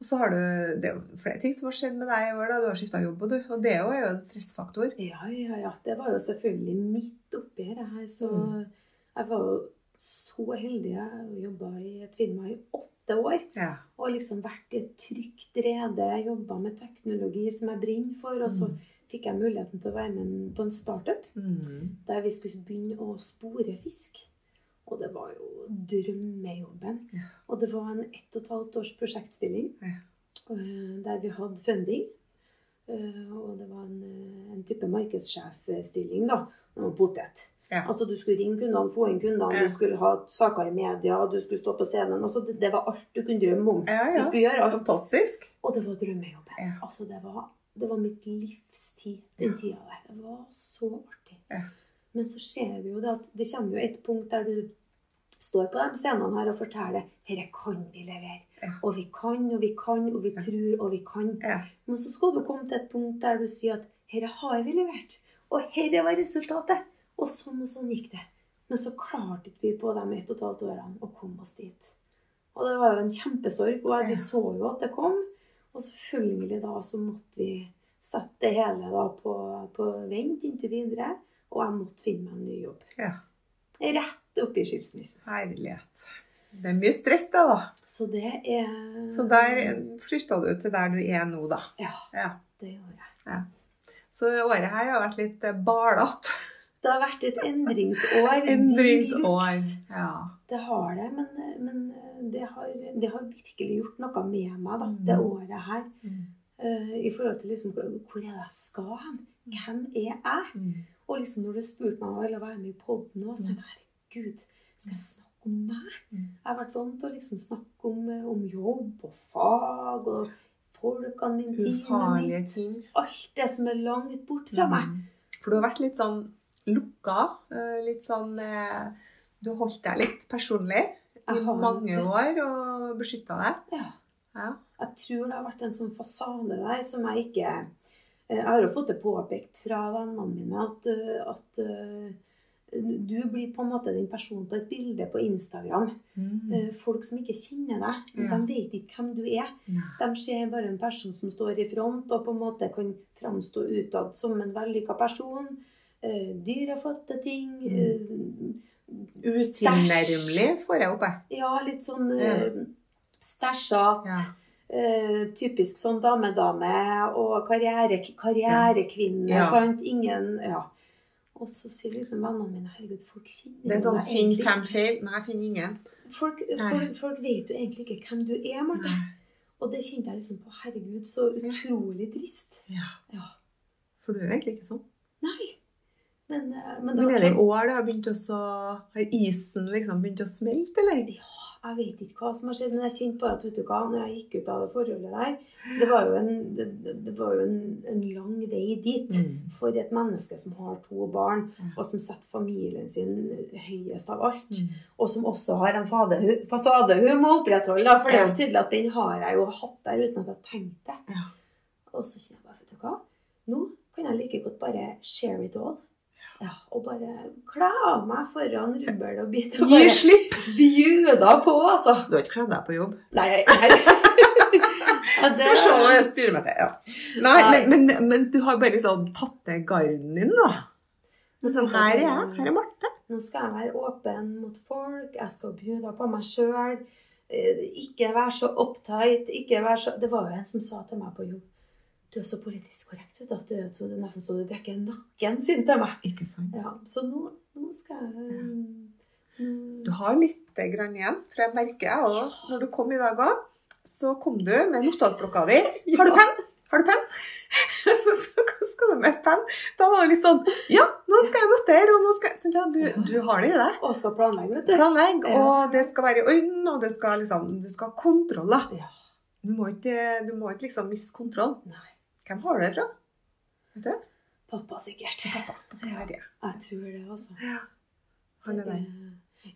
Og så har du Det er flere ting som har skjedd med deg i år. da. Du har skifta jobb, og du. Og det er jo er jo en stressfaktor. Ja, ja, ja. Det var jo selvfølgelig midt oppi det her. Så Mm. jeg var jo så heldig. Jeg jobba i et firma i åtte år. Ja. Og liksom vært i et trygt rede. Jobba med teknologi som jeg brenner for. Og så Mm. fikk jeg muligheten til å være med på en startup Mm. der vi skulle begynne å spore fisk. Og det var jo drømmejobben. Ja. Og det var en ett og et halvt års prosjektstilling Ja. eh, der vi hadde funding. Eh, Og det var en, eh, en type markedssjefstilling, da. Det var potet. Ja. Altså Du skulle ringe kundene, få inn kundene, Ja. du skulle ha saker i media, du skulle stå på scenen. altså Det, det var alt du kunne drømme om. Ja, Du skulle gjøre alt. Fantastisk. Og det var drømmejobben. Ja. Altså det var, det var mitt livstid, den tida der. Det var så artig. Men så ser vi jo det at det kommer jo et punkt der du står på de scenene her og forteller dette kan vi levere. Ja. Og vi kan, og vi kan, og vi tror, og vi kan. Ja. Men så skal du komme til et punkt der du sier at dette har vi levert. Og dette var resultatet. Og sånn og sånn gikk det. Men så klarte vi på de ett og et halvt årene å komme oss dit. Og det var jo en kjempesorg. Og vi så jo at det kom. Og selvfølgelig da så måtte vi sette det hele da på, på vent inntil videre. Og jeg måtte finne meg en ny jobb. Ja. Rett oppi skilsmissen. Herlighet. Det er mye stress, da. da. Så det er Så der flytta du til der du er nå, da. Ja, Ja. det gjorde jeg. Så året her har vært litt eh, balete. Det har vært et endringsår. *laughs* Endringsår. Ja. Det har det, men, men det, har, det har virkelig gjort noe med meg, da, Mm. det året her. Mm. Uh, I forhold til liksom, hvor er det jeg skal hen? Hvem er jeg? Mm. Og liksom når du spurte meg om jeg ville være med i poden, så tenkte jeg herregud, skal jeg snakke om meg? Mm. Jeg har vært vant til å liksom snakke om, eh, om jobb og fag og folkene mine. Ufarlige ting. Alt det som er langt bort fra meg. Mm. For du har vært litt sånn lukka. eh, Litt sånn eh, Du har holdt deg litt personlig i mange år og beskytta deg. Ja. Ja. Jeg tror det har vært en sånn fasade der som jeg ikke Jeg har jo fått det påpekt fra vennene mine at, eh, at eh, du blir på en måte den personen på et bilde på Instagram. Mm. Folk som ikke kjenner deg. Ja. de vet ikke hvem du er. Nei. De ser bare en person som står i front og på en måte kan framstå utad som en vellykka person. Eh, dyre, flotte ting. Mm. Eh, Utilnærmelig får jeg opp, jeg. Ja, litt sånn Ja. eh, stæsjete. Ja. Eh, typisk sånn damedame og karriere, karrierekvinne. Ja. sant? Ingen Ja. Og så sier liksom vennene mine herregud, folk kjenner Det er sånn finn fem feil. Nei, finn ingen. Folk, folk, folk vet jo egentlig ikke hvem du er, Marte. Og det kjente jeg liksom på. Herregud, så utrolig trist. Ja. Ja. For du er jo egentlig ikke sånn. Nei. Men, eh, men Men er det i år det har begynt også Har isen liksom begynt å smelte, eller? Ja, jeg vet ikke hva som har skjedd, men jeg kjente bare at vet du hva, når jeg gikk ut av det forholdet der Det var jo en, det, det- var jo en, en lang vei dit Mm. for et menneske som har to barn, og som setter familien sin høyest av alt. Mm. Og som også har en fade, fasade hun må opprettholde, for det er jo tydelig at den har jeg jo hatt der uten at jeg tenkte det. Ja. Og så kjenner jeg bare, vet du hva, nå kan jeg like godt bare share it all. Ja, og bare kle av meg foran rubbel og bit og Gi slipp! bjuda på, altså. Du har ikke kledd deg på jobb? Nei, jeg, *laughs* Ja, det- Skal se hva jeg Ja. Nei, Nei. men, men, men du har bare liksom tatt ned garden din, da. Sånn, her er jeg. Her er Marte. Nå skal jeg være åpen mot folk, jeg skal bjuda på meg sjøl. Ikke være så uptight. Ikke være så Det var jo en som sa til meg på jobb Du er så politisk korrekt vet du, at du, så det nesten så du brekker nakken sin til meg. Ikke sant. Ja, så nå, nå skal jeg nå- Du har litt grann igjen, for jeg merker jeg òg. Når du kom i dag òg, så kom du med notatblokka di. *laughs* Har du penn? Har du penn? *laughs* Så, så skal du med penn? Da var det litt sånn Ja, nå skal jeg notere, og nå skal jeg ja, du, du har det i deg. Og skal planlegge, vet du. Planlegg, Ja. og det skal være i orden, og det skal liksom, du skal ha kontroll. da. Ja. Du må ikke, du må ikke liksom miste kontroll. Nei. Hvem har du det fra? Vet du? Pappa sikkert. Pappa. Pappa Ja. Jeg tror det, altså. Ja. Han er der.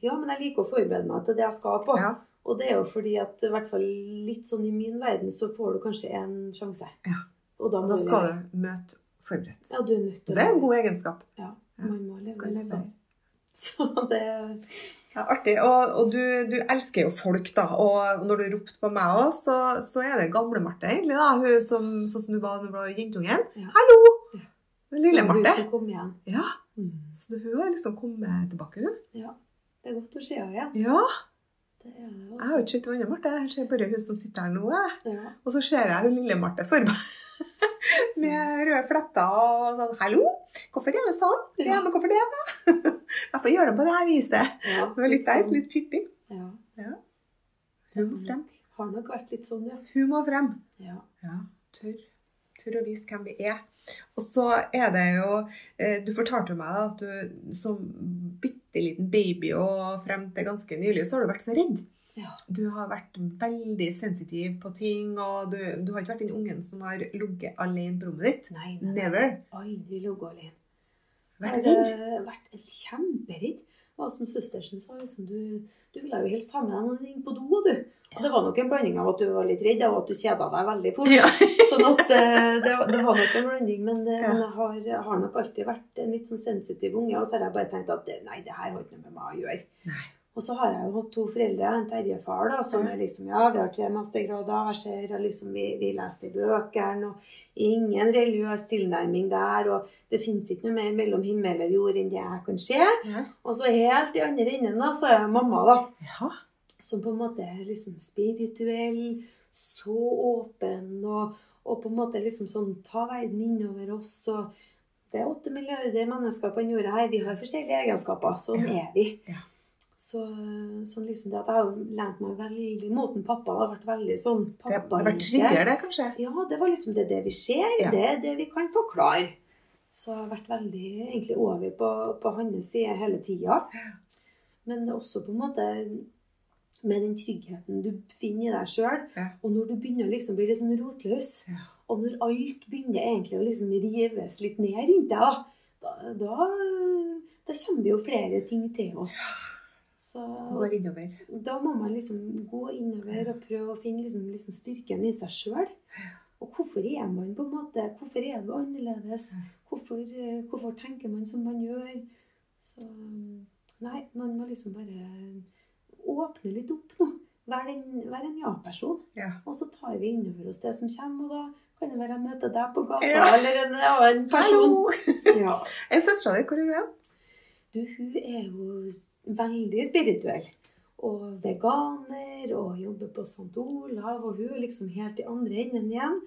Ja, men jeg liker å forberede meg til det jeg skal på. Ja. Og det er jo fordi at i hvert fall litt sånn i min verden så får du kanskje en sjanse. Ja. Og da, Og da skal du møte forberedt. Ja, du er nødt til det. det er en god egenskap. Ja, man må leve med levere. Altså. *laughs* Så det Ja, artig. Og, og du, du elsker jo folk, da. Og når du ropte på meg òg, så, så er det gamle Marte, egentlig. da. Hun som, sånn som du var da du var jentungen. Ja. Hallo! Lille Hun Marte. som kom igjen. Ja, Mm. så hun har liksom kommet tilbake, hun. Ja. Det er godt å se henne igjen. Ja. Jeg har jo ikke sett hun andre Marte, jeg ser bare hun som sitter her nå. Ja. Og så ser jeg hun lille Marte for meg. *laughs* Med røde fletter og sånn Hallo! Hvorfor er det sånn? Ja, Ja. men hvorfor det, da? *laughs* Hvorfor gjør det på det her viset? Ja, Det var litt der, sånn. litt pippi. Ja. Hun må frem. Har nok vært litt sånn, ja. Hun må frem. ja. Ja, tør. Tør å vise hvem vi er. Og så er det jo eh, Du fortalte meg da, at du som bitte liten baby og frem til ganske nylig, så har du vært så redd. Ja. Du har vært veldig sensitiv på ting, og du, du har ikke vært den ungen som har ligget alene på rommet ditt. Nei, nei, Never. aldri ligget alene. Vært redd. vært kjemperedd. Var som søstersen sa, liksom, du, du ville jo helst ha med deg noen inn på do, du. Og det var nok en blanding av at du var litt redd, og at du kjeda deg veldig fort. Ja. *laughs* Sånn at eh, det, det var nok en blanding. Men, eh, Ja. men jeg, har, har nok alltid vært en litt sånn sensitiv unge. Og så har jeg bare tenkt at nei, det her har ikke noe med meg å gjøre. Nei. Og så har jeg jo hatt to foreldre, en Terje-far, da, som er liksom Ja, vi har tre mastergrader, jeg ser og liksom vi, vi leste i bøkene, og ingen religiøs tilnærming der, og det fins ikke noe mer mellom himmel og jord enn det jeg kan se. Ja. Og så helt i andre enden da, så er mamma, da ja. som på en måte er liksom spirituell, så åpen og, og på en måte liksom sånn ta verden innover oss. og Det er åtte milliarder mennesker på den jorda her. Vi har forskjellige egenskaper. Sånn Ja. er vi. Ja. Så, sånn liksom det at jeg har lent meg veldig mot en pappa. Har vært veldig sånn Det har pappa vært tryggere, det, kanskje? Ja, det var liksom det, det vi ser. Ja. Det er det vi kan forklare. Så jeg har vært veldig egentlig over på, på hans side hele tida. Men det også på en måte med den tryggheten du finner i deg sjøl. Ja. Og når du begynner å liksom bli litt sånn rotløs, Ja. og når alt begynner egentlig å liksom rives litt ned rundt deg, da, da, da kommer det jo flere ting til oss. Så Går innover. da må man liksom gå innover og prøve å finne liksom, liksom styrken i seg sjøl. Og hvorfor er man på en måte Hvorfor er du annerledes? Hvorfor, eh, hvorfor tenker man som man gjør? Så Nei, man må liksom bare åpne litt opp nå. Vær en, en ja-person. Ja. Og så tar vi innover oss det som kommer, og da kan det være jeg møter deg på gata, Ja. eller en annen person. Hallo! Ja. *laughs* Er søstera di hvor er hun? Du, hun er jo veldig spirituell. Og veganer, og jobber på St. Olav. Og hun er liksom helt i andre enden igjen.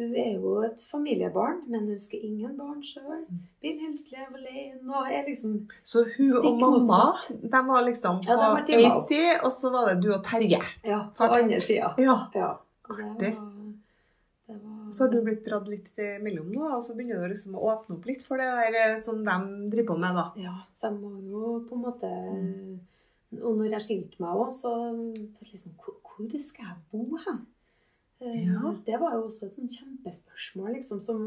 Hun er jo et familiebarn, men hun ønsker ingen barn sjøl. Vil helst leve alene. Er liksom Så hun og mamma de var liksom på ja, side, og så var det du og Terje. Ja, på andre sida. Ja. Ja. det var Så har du blitt dratt litt imellom nå, og så begynner du liksom å åpne opp litt for det der eh, som de driver på med, da. Ja, så jeg må jo på en måte Mm. Og når jeg skilte meg òg, så liksom Hvor, hvor skal jeg bo hen? Eh, Ja. Det var jo også et kjempespørsmål, liksom, som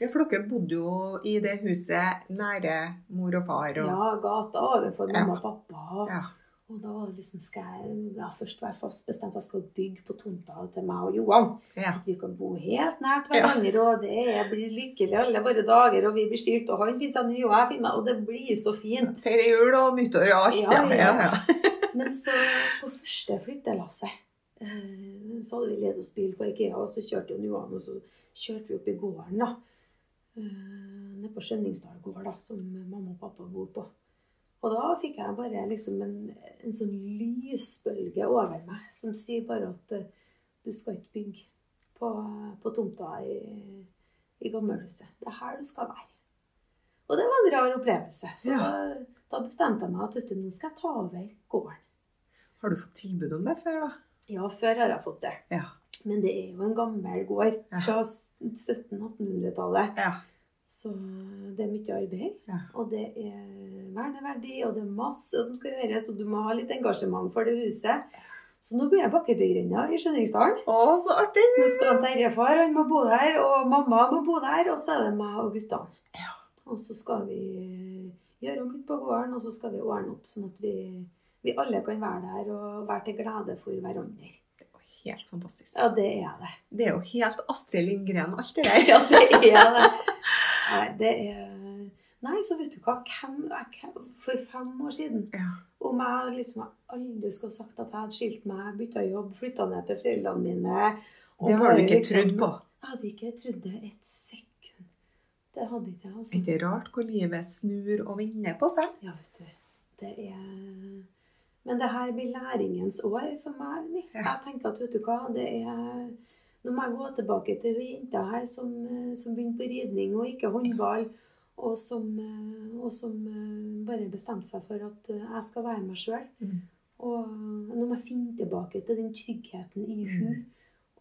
Ja, for dere bodde jo i det huset nære mor og far og Ja, gata overfor mamma Ja. og pappa. Ja. Og da var det liksom Skal jeg ja, først være fast bestemt at jeg skal bygge på tomta til meg og Johan? Ja. Så vi kan bo helt nært hverandre, og det er, blir lykkelig alle våre dager, og vi blir skilt, og han finner seg ny, og jeg finner meg, og det blir så fint. Feire jul og nyttår og alt. Ja, ja, ja, ja. *laughs* Men så på første flyttelasset eh, så hadde vi leid oss bil på Ikea, og så kjørte jo Johan, og så kjørte vi opp i gården, da. Eh, Nede på Skjønningsdal gård, da, som mamma og pappa bor på. Og da fikk jeg bare liksom en, en sånn lysbølge over meg som sier bare at eh, du skal ikke bygge på, på tomta i, i gammelhuset. Det er her du skal være. Og det var en rar opplevelse. Så Ja. da, da bestemte jeg meg at vet du, nå skal jeg ta over gården. Har du fått tilbud om det før, da? Ja, før har jeg fått det. Ja. Men det er jo en gammel gård Ja. fra 1700-1800-tallet. Ja. Så det er mye arbeid. Ja. Og det er verneverdi, og det er masse som skal gjøres. Og du må ha litt engasjement for det huset. Så nå blir jeg bakkebyggrenna i Skjønningsdalen. Å, så artig! Nå skal Terjefar, han må bo der, og mamma må bo der. Og så er det meg og guttene. Ja. Og så skal vi gjøre om litt på gården, og så skal vi ordne opp sånn at vi, vi alle kan være der og være til glede for hverandre. Er helt fantastisk. Ja, det er det. Det er jo helt Astrid Lindgren, alt det der. Ja, det er det. *laughs* Nei, det er Nei, så vet du hva. Hvem, hvem, for fem år siden Ja. Om jeg liksom aldri skulle sagt at jeg hadde skilt meg, bytta jobb, flytta ned til foreldrene mine og Det har du ikke liksom- trodd på. Jeg hadde ikke trodd det et sekund. Det hadde ikke jeg. Altså. ikke rart hvor livet snur og vender på seg? Ja, vet du. Det er Men det her blir læringens år for meg. Ja. Jeg tenker at vet du hva, det er Nå må jeg gå tilbake til jenta her som, eh, som begynte på ridning og ikke håndball, og som, eh, og som eh, bare bestemte seg for at jeg skal være meg sjøl. Mm. Og nå må jeg finne tilbake til den tryggheten i hun. Mm.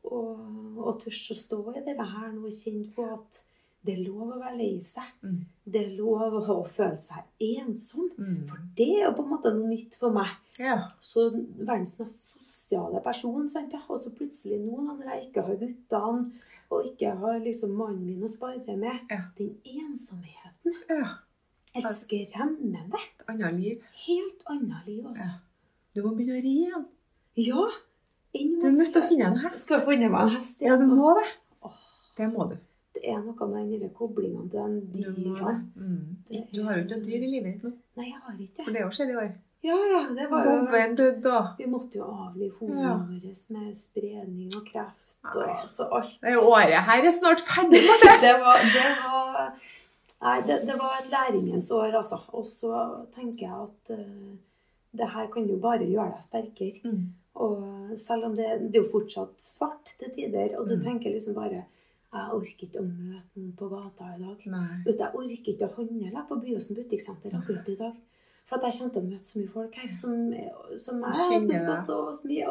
Og, og tørs å stå i det her nå og kjenne på at det er lov å være lei seg. Mm. Det er lov å føle seg ensom. Mm. For det er jo på en måte noe nytt for meg. Ja. Så verdens mest sosiale person. Sant? Og så plutselig nå, når jeg ikke har guttene, og ikke har liksom mannen min å spare med, Ja. den ensomheten ja. er skremmende. Et annet liv. Helt annet liv, altså. Ja. Du må begynne å ri igjen. Ja. Du er nødt til å finne en hest. Skal finne meg en hest? Ja, du må det. Åh. Det må du. Det er noe med den koblingen til den det. Mm. Du har jo ikke et dyr i livet ditt nå. Nei, jeg har ikke For det. det har skjedd i år. Ja, ja, det var jo Boven døde. Vi måtte jo avlive hundene Ja. med spredning og kreft og Nei. altså alt. Det året her er snart ferdig, *laughs* Marte. det var, det var Nei, det, det var et læringens år, altså. Og så tenker jeg at uh, det her kan jo bare gjøre deg sterkere. Mm. Og selv om det, det er jo fortsatt svart til tider, og du Mm. tenker liksom bare Jeg orker ikke å møte noen på gata i dag. Nei. Jeg orker ikke å handle på Byåsen butikksenter akkurat i dag. For at jeg kommer til å møte så mye folk her som, som jeg kjenner som skal stå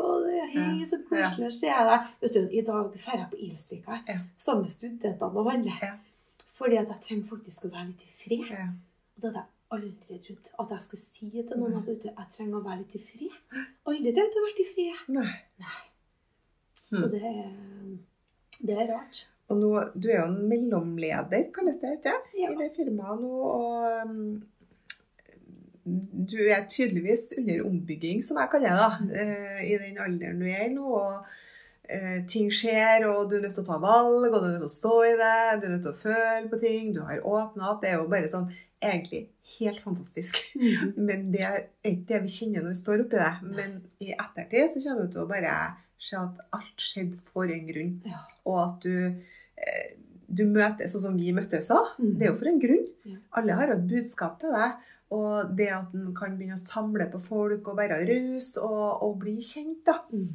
og det er hei, så koselig å se deg. Vet du, I dag drar jeg på Ilsvika Ja. sammen med studentene og handler. Ja. Fordi at jeg trenger faktisk å være litt i fred. Ja. Det hadde jeg aldri trodd. At jeg skulle si til noen at vet du, jeg trenger å være litt i fred. Aldri trengt å være i fred. Nei. Så Mm. det det er rart. Og nå, du er jo en mellomleder, kalles det, ikke? Ja. I det firmaet nå. Og um, du er tydeligvis under ombygging, som jeg kaller det, da, eh, i den alderen du er i nå. og eh, ting skjer, og du er nødt til å ta valg, og du er nødt til å stå i det, du er nødt til å føle på ting, du har åpna opp. Det er jo bare sånn egentlig helt fantastisk. *laughs* Men det er ikke det vi kjenner når vi står oppi det. Men i ettertid så kommer du til å bare se at alt skjedde for en grunn. Og at du, eh, du møtes sånn som vi møttes òg. Mhm. Det er jo for en grunn. Alle har et budskap til deg. Og det at en kan begynne å samle på folk og være raus og, og bli kjent, da. Mm.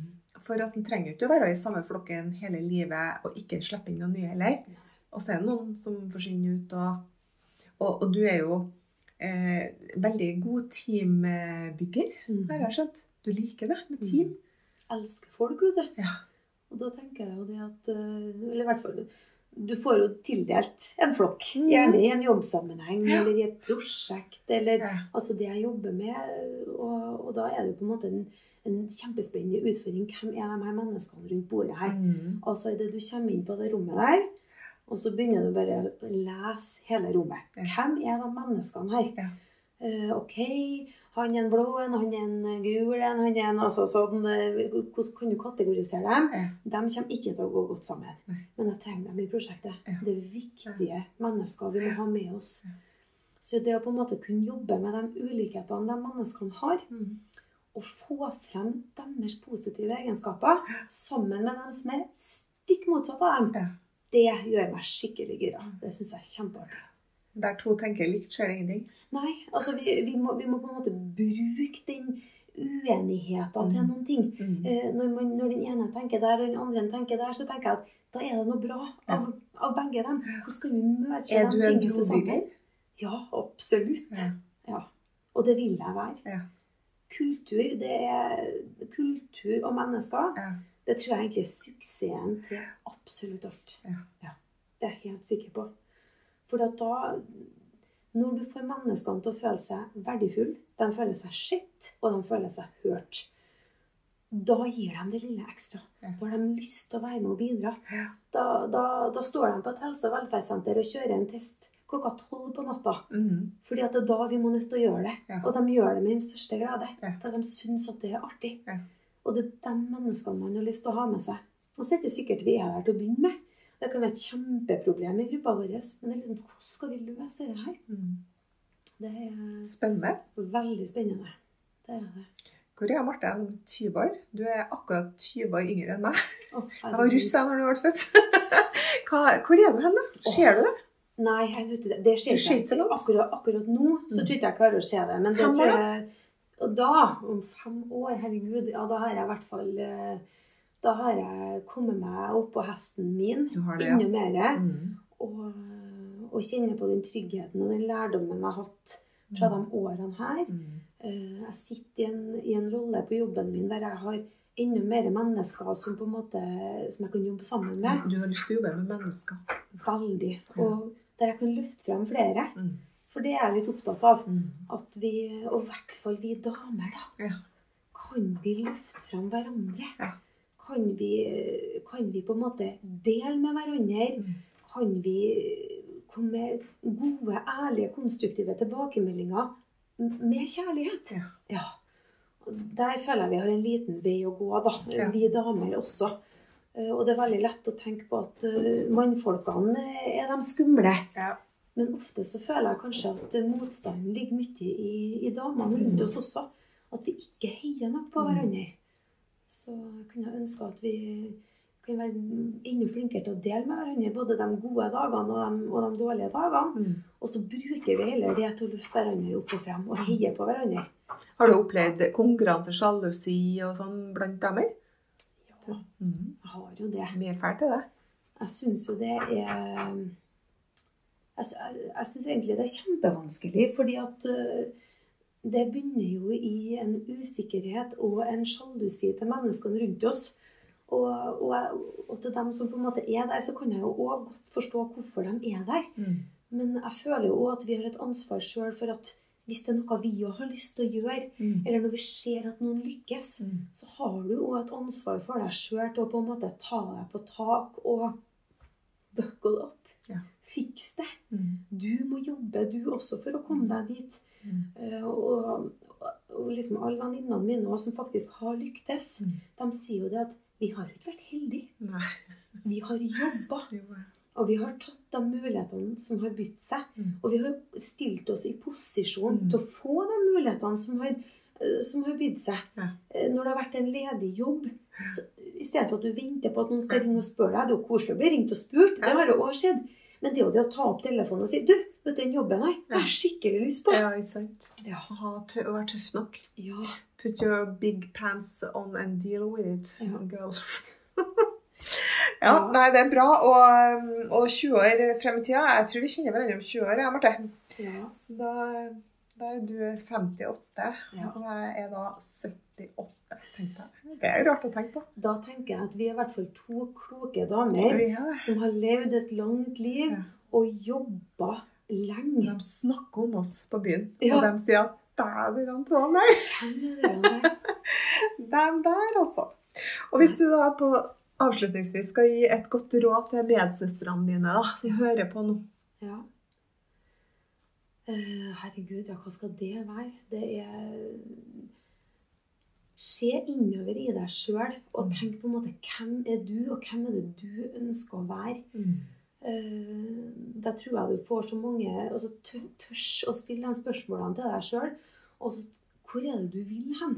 For at en trenger ikke å være i samme flokken hele livet og ikke slippe inn noen nye heller. Og så er det noen som forsvinner ut, og, og, og du er jo eh, veldig god teambygger, Mm. har jeg skjønt. Du liker det med team. elsker folk, vet du. Ja. Og da tenker jeg jo det at eh, Eller i hvert fall Du får jo tildelt en flokk. Mhm. Gjerne i en jobbsammenheng Ja. eller i et prosjekt. Eller Ja. altså det jeg jobber med. Og, og da er det jo på en måte en, en kjempespennende utfordring. Hvem er de her menneskene rundt bordet her? Mm. Altså Idet det du kommer inn på det rommet der, og så begynner du bare å lese hele rommet. Ja. Hvem er de menneskene her? Eh, OK, han er en blå en, han er en gul en, han er en altså sånn eh, Hvordan kan du kategorisere dem? Ja. De kommer ikke til å gå godt sammen. Nei. Men jeg trenger dem i prosjektet. Ja. Det er viktige mennesker vi må ha med oss. Så det å på en måte kunne jobbe med de ulikhetene de menneskene har, Mm. og få frem deres positive egenskaper sammen med dem som er stikk motsatt av dem, Ja. det gjør meg skikkelig gira. Det syns jeg er kjempeartig. Der to tenker likt, skjer det ingenting. Nei, altså vi, vi, må, vi må på en måte bruke den uenigheten til Mm. noen ting. Mm. Eh, når, man, når den ene tenker der, og den andre tenker der, så tenker jeg at da er det noe bra av, av begge dem. Hvordan skal vi merge Er de du en brobygger? Ja, absolutt. Ja. Ja. Og det vil jeg være. Ja. Kultur, det er kultur og mennesker. Ja. Det tror jeg egentlig er suksessen til absolutt alt. Ja. Det er jeg helt sikker på. For da Når du får menneskene til å føle seg verdifulle, de føler seg sett, og de føler seg hørt, da gir de det lille ekstra. Da har de lyst til å være med og bidra. Da, da, da står de på et helse- og velferdssenter og kjører en test klokka tolv på natta. Mm. Fordi at det er da vi må nødt til å gjøre det. Ja. Og de gjør det med den største glede. Ja. For de syns at det er artig. Ja. Og det er de menneskene man har lyst til å ha med seg. Og så er det sikkert vi er der til å begynne med. Det kan være et kjempeproblem i gruppa vår. Men liksom, hvordan skal vi løse det her? Mm. Det er Spennende. veldig spennende. Det er det. Hvor er Marte 20 år? Du er akkurat 20 år yngre enn meg. Oh, Jeg var russ da du ble født. *laughs* Hva, hvor er du hen, da? Ser du det? Nei, jeg vet ikke, det skjer ikke. Akkurat, akkurat nå så Mm. tror jeg ikke jeg klarer å se det. Men det Fem år, tror da? jeg Og da, om fem år, herregud, ja, da har jeg i hvert fall eh, Da har jeg kommet meg opp på hesten min det, ja. enda mer. Mm. Og, og kjenner på den tryggheten og den lærdommen jeg har hatt fra de årene her. Mm. Eh, Jeg sitter i en, i en rolle på jobben min der jeg har enda mer mennesker som på en måte som jeg kan jobbe sammen med. Du har lyst til å jobbe med mennesker. Veldig. Og der jeg kan løfte frem flere. Mm. For det er jeg litt opptatt av. Mm. At vi, og i hvert fall vi damer, da. Ja. Kan vi løfte frem hverandre? Ja. Kan, vi, kan vi på en måte dele med hverandre? Mm. Kan vi komme med gode, ærlige, konstruktive tilbakemeldinger med kjærlighet? Ja. Der føler jeg vi har en liten vei å gå, da. Vi damer også. Eh, Og det er veldig lett å tenke på at eh, mannfolkene er de skumle. Ja. Men ofte så føler jeg kanskje at motstanden ligger mye i, i damene rundt oss også. At vi ikke heier nok på Mm. hverandre. Så kunne jeg ønske at vi kunne være enda flinkere til å dele med hverandre både de gode dagene og de, og de dårlige dagene. Mm. Og så bruker vi heller det til å løfte hverandre opp og frem og heie på hverandre. Har du opplevd konkurranse, sjalusi og sånn blant damer? Ja, Mm. jeg har jo det. Mye fælt til det. Jeg syns jo det er Jeg, jeg, syns egentlig det er kjempevanskelig, fordi at øh, det begynner jo i en usikkerhet og en sjalusi til menneskene rundt oss. Og, og, og til dem som på en måte er der, så kan jeg jo òg godt forstå hvorfor de er der. Mm. Men jeg føler jo òg at vi har et ansvar sjøl for at hvis det er noe vi òg har lyst til å gjøre, Mm. eller når vi ser at noen lykkes, Mm. så har du òg et ansvar for deg sjøl til å på en måte ta deg på tak og buckle up. Ja. Fiks det. Mm. Du må jobbe, du også, for å komme deg dit. Mm. Eh, Og, og, og liksom alle venninnene mine også, som faktisk har lyktes, Mm. de sier jo det at vi har ikke vært heldige. Nei. Vi har jobba. *laughs* Og vi har tatt de mulighetene som har bydd seg. Mm. Og vi har stilt oss i posisjon Mm. til å få de mulighetene som har, eh, som har bydd seg. Ja. Eh, Når det har vært en ledig jobb, så i stedet for at du venter på at noen skal ringe og spørre deg Det er jo koselig å bli ringt og spurt, det har jo også skjedd. Men det er jo det å ta opp telefonen og si Du, du den jobben her, jeg har skikkelig lyst på. Ja, ikke sant. Ja. Ha å være tøff nok. Ja. Put your big pants on and deal with it, Ja. girls. *laughs* ja, nei, det er bra. Og, og 20 år frem i tida Jeg tror vi kjenner hverandre om 20 år, ja, Marte. ja. Så da, da er du 58, Ja. og jeg er da 78, tenkte jeg. Det er rart å tenke på. Da tenker jeg at vi er i hvert fall to kloke damer er som har levd et langt liv og jobba lenge. De snakker om oss på byen, Ja. og de sier at dæven Antoine'. dem der, altså. Og hvis du da på avslutningsvis skal gi et godt råd til medsøstrene dine da, som hører på nå Ja. Eh, herregud, ja, hva skal det være? Det er Se innover i deg sjøl og Mm. tenk på en måte hvem er du, og hvem er det du ønsker å være. Eh, da tror jeg du får så mange Og tør- Tørs å stille de spørsmålene til deg sjøl. Og så hvor er det du vil hen?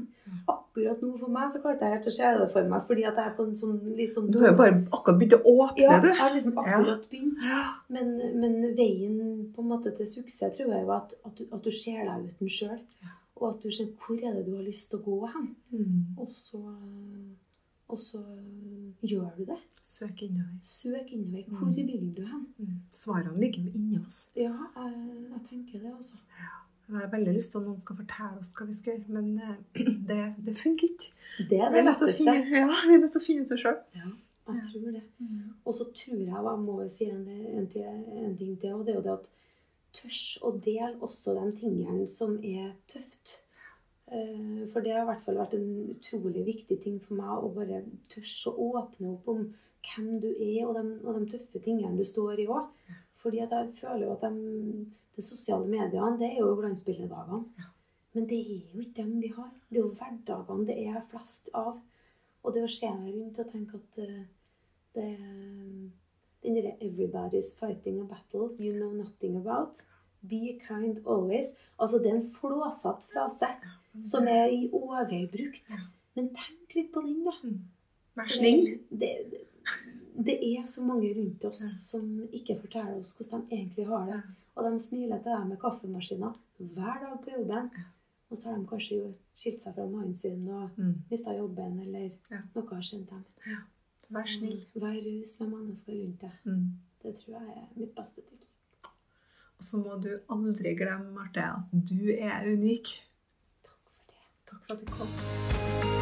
Akkurat nå for meg så klarte jeg helt å se det for meg, fordi at jeg er på en sånn sånn Du har jo bare akkurat begynt å åpne, ja, du. Ja, jeg har liksom akkurat begynt. Men, men veien på en måte til suksess tror jeg jo at, at, du, at du ser deg uten sjøl. Og at du ser hvor er det du har lyst til å gå hen. Mm. Og så, og så gjør du det. Søk innover. Søk innover. Hvor vil du hen? Mm. Svarene ligger jo inni oss. Ja, jeg, jeg tenker det, altså. Jeg har veldig lyst til at noen skal fortelle oss hva vi skal gjøre, men eh, *clears throat* det, det funker ikke. Det er så ja, *laughs* vi er nødt til å finne ut det sjøl. Ja, jeg tror det. Og så tror jeg, og jeg må jo si en, en, en ting til, og det er jo det at tørs å dele også de tingene som er tøft. Eh, For det har i hvert fall vært en utrolig viktig ting for meg å bare tørre å åpne opp om hvem du er, og de, og de tøffe tingene du står i òg. Fordi at jeg føler jo at de, de sosiale mediene, det er jo glansbildedagene. Men det er jo ikke dem vi har. Det er jo hverdagene det er flest av. Og det å se deg rundt og tenke at eh, det er den derre 'everybody's fighting a battle you know nothing about'. Be kind always. Altså, det er en flåsatt frase som er i overbrukt. Men tenk litt på den, da. Vær For snill. Det, det, er så mange rundt oss som ikke forteller oss hvordan de egentlig har det. Og de smiler til deg med kaffemaskiner hver dag på jobben. Og så har de kanskje jo skilt seg fra mannen sin og Mm. mista jobben, eller noe har skjedd dem. Vær snill. Vær raus med mennesker rundt deg. Mm. Det tror jeg er mitt beste tips. Og så må du aldri glemme, Marte, at du er unik. Takk for det.